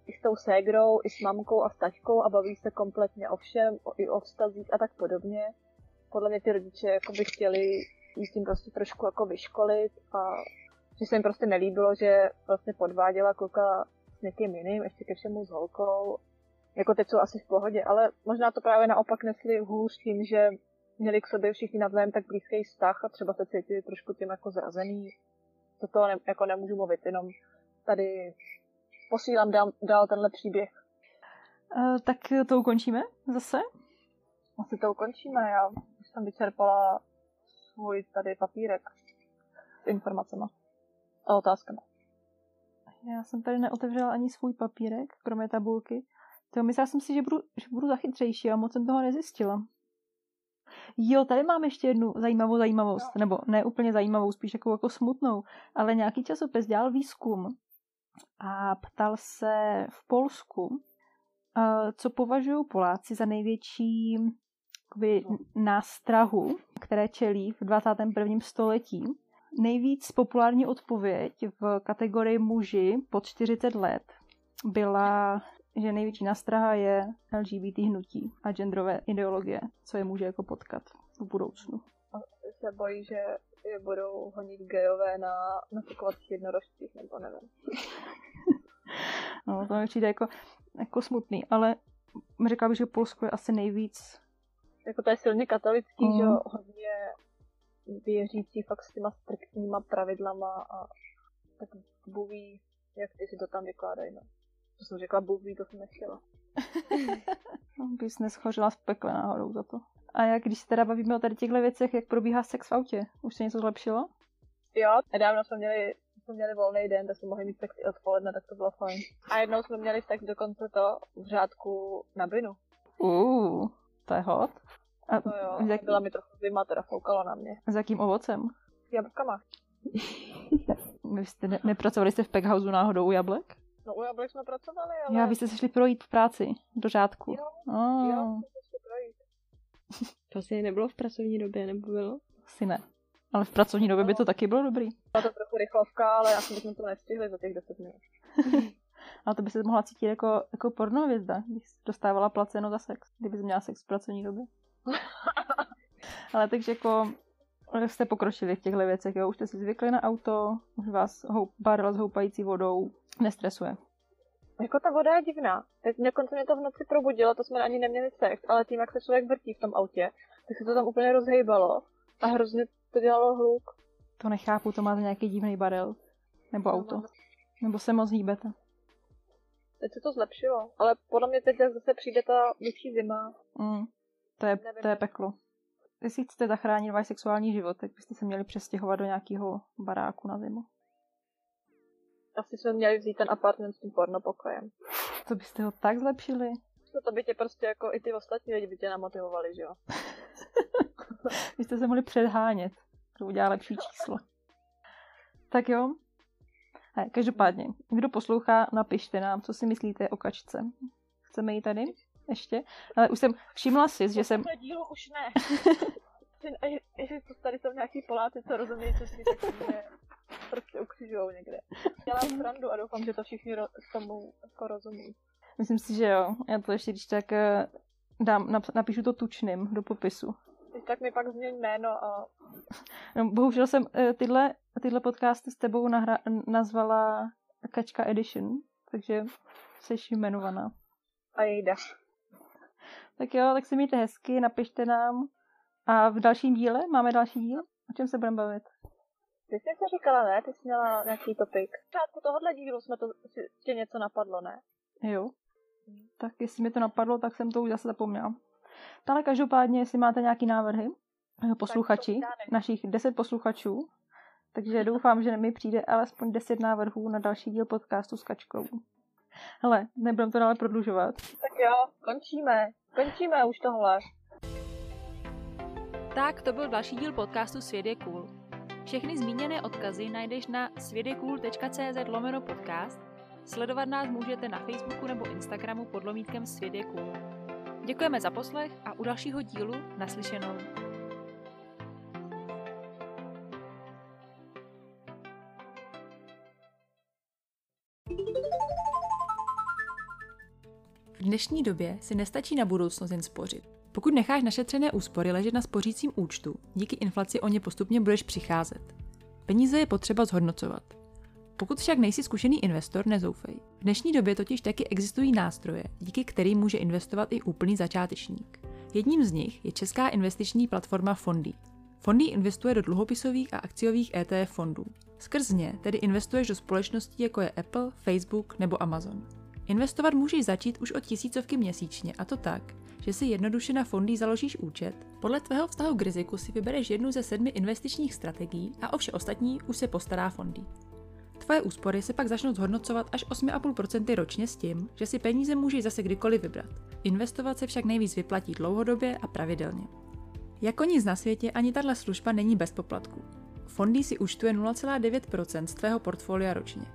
i s tou ségrou, i s mamkou a s taťkou a baví se kompletně o všem, o, i o vztazích a tak podobně. Podle mě ty rodiče jako by chtěli jí tím prostě trošku jako vyškolit a že se jim prostě nelíbilo, že vlastně podváděla kluka s někým jiným, ještě ke všemu s holkou. Jako teď jsou asi v pohodě, ale možná to právě naopak nesli hůř tím, že měli k sobě všichni navzájem tak blízký vztah a třeba se cítili trošku tím jako zrazený. To ne, jako nemůžu mluvit, jenom tady posílám dál, dál tenhle příběh. Uh, tak to ukončíme zase? Asi to ukončíme, já už jsem vyčerpala svůj tady papírek s informacemi a otázkami. Já jsem tady neotevřela ani svůj papírek, kromě tabulky. To myslela jsem si, že budu, že budu zachytřejší a moc jsem toho nezjistila. Jo, tady mám ještě jednu zajímavou zajímavost, nebo ne úplně zajímavou, spíš jako, jako smutnou, ale nějaký časopis dělal výzkum a ptal se v Polsku, co považují Poláci za největší jakoby, nástrahu, které čelí v 21. století. Nejvíc populární odpověď v kategorii muži pod 40 let byla, že největší nástraha je LGBT hnutí a genderové ideologie, co je může jako potkat v budoucnu. A se bojí, že je budou honit gejové na nafukovacích jednorožcích, nebo nevím. *laughs* no, to mi přijde jako, jako smutný, ale řekla bych, že Polsko je asi nejvíc jako to je silně katolický, mm. že hodně věřící fakt s těma striktníma pravidlama a tak buví, jak ty si to tam vykládají, no. To jsem řekla buví, to jsem nechtěla. *laughs* no, bys neschořila z pekle náhodou za to. A jak, když se teda bavíme o tady těchto věcech, jak probíhá sex v autě? Už se něco zlepšilo? Jo, nedávno jsme měli, jsme měli volný den, tak jsme mohli mít sex i odpoledne, tak to bylo fajn. A jednou jsme měli sex dokonce to v řádku na binu. Uh, to je hot. A to jo, jak... byla mi trochu zima, teda foukala na mě. S jakým ovocem? S jablkama. Vy jste ne- nepracovali jste v Pekhouse náhodou u jablek? No u jablek jsme pracovali, ale... Já, vy jste se šli projít v práci, do řádku. Jo, oh. jo, jsme se šli projít. *laughs* To asi nebylo v pracovní době, nebo bylo? Asi ne. Ale v pracovní době by to taky bylo dobrý. Byla to trochu rychlovka, ale já jsem bychom to nestihli za těch 10 minut. *laughs* ale to by se mohla cítit jako, jako pornovězda, když dostávala placeno za sex, kdyby měla sex v pracovní době. *laughs* Ale takže jako jste pokročili v těchto věcech, jo? Už jste si zvykli na auto, už vás houp, barel s houpající vodou nestresuje. Jako ta voda je divná. Teď dokonce mě to v noci probudilo, to jsme ani neměli sex, ale tím, jak se člověk vrtí v tom autě, tak se to tam úplně rozhejbalo a hrozně to dělalo hluk. To nechápu, to máte nějaký divný barel. Nebo auto. Nebo se moc hýbete. Teď se to zlepšilo, ale podle mě teď zase přijde ta větší zima. Mm. To je, to je peklo. Jestli chcete zachránit váš sexuální život, tak byste se měli přestěhovat do nějakého baráku na zimu. Asi jsme měli vzít ten apartment s tím pornopokojem. To byste ho tak zlepšili? No to by tě prostě jako i ty ostatní lidi by tě namotivovali, že jo? *laughs* Vy jste se mohli předhánět. To udělá lepší číslo. Tak jo. He, každopádně, kdo poslouchá, napište nám, co si myslíte o kačce. Chceme ji tady? ještě. Ale už jsem všimla si, že jsem... dílu už ne. *laughs* Jestli to tady jsou nějaký Poláci, co rozumí, co si tak mě prostě ukřižujou někde. Dělám srandu a doufám, že to všichni ro- tomu jako rozumí. Myslím si, že jo. Já to ještě, když tak eh, dám, napíšu to tučným do popisu. Tak mi pak změň jméno a... No, bohužel jsem eh, tyhle, tyhle podcasty s tebou nahra- nazvala Kačka Edition, takže jsi jmenovaná. A jejda. Tak jo, tak se mějte hezky, napište nám. A v dalším díle, máme další díl? O čem se budeme bavit? Ty jsi něco říkala, ne? Ty jsi měla nějaký topik. V začátku tohohle dílu jsme to, tě něco napadlo, ne? Jo. Tak jestli mi to napadlo, tak jsem to už zase zapomněla. Ale každopádně, jestli máte nějaký návrhy, eh, posluchači, našich 10 posluchačů, takže *laughs* doufám, že mi přijde alespoň 10 návrhů na další díl podcastu s Kačkou. Hele, nebudem to dále prodlužovat. Tak jo, končíme. Končíme už tohle. Tak to byl další díl podcastu Svět je cool. Všechny zmíněné odkazy najdeš na světjecool.cz lomeno podcast. Sledovat nás můžete na Facebooku nebo Instagramu pod lomítkem Svět je cool. Děkujeme za poslech a u dalšího dílu naslyšenou. dnešní době si nestačí na budoucnost jen spořit. Pokud necháš našetřené úspory ležet na spořícím účtu, díky inflaci o ně postupně budeš přicházet. Peníze je potřeba zhodnocovat. Pokud však nejsi zkušený investor, nezoufej. V dnešní době totiž taky existují nástroje, díky kterým může investovat i úplný začátečník. Jedním z nich je česká investiční platforma Fondy. Fondy investuje do dluhopisových a akciových ETF fondů. Skrz ně tedy investuješ do společností jako je Apple, Facebook nebo Amazon. Investovat můžeš začít už od tisícovky měsíčně a to tak, že si jednoduše na fondy založíš účet, podle tvého vztahu k riziku si vybereš jednu ze sedmi investičních strategií a o vše ostatní už se postará fondy. Tvoje úspory se pak začnou zhodnocovat až 8,5% ročně s tím, že si peníze můžeš zase kdykoliv vybrat. Investovat se však nejvíc vyplatí dlouhodobě a pravidelně. Jako nic na světě ani tahle služba není bez poplatku. Fondy si účtuje 0,9% z tvého portfolia ročně.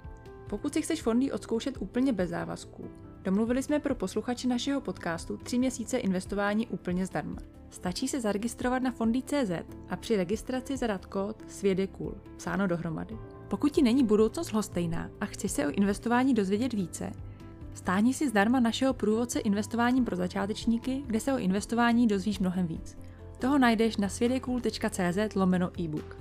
Pokud si chceš fondy odzkoušet úplně bez závazků, domluvili jsme pro posluchače našeho podcastu 3 měsíce investování úplně zdarma. Stačí se zaregistrovat na fondy.cz a při registraci zadat kód cool, psáno dohromady. Pokud ti není budoucnost lhostejná a chceš se o investování dozvědět více, stáhni si zdarma našeho průvodce investováním pro začátečníky, kde se o investování dozvíš mnohem víc. Toho najdeš na svědekul.cz lomeno e-book.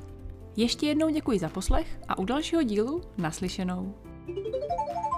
Ještě jednou děkuji za poslech a u dalšího dílu naslyšenou. thank you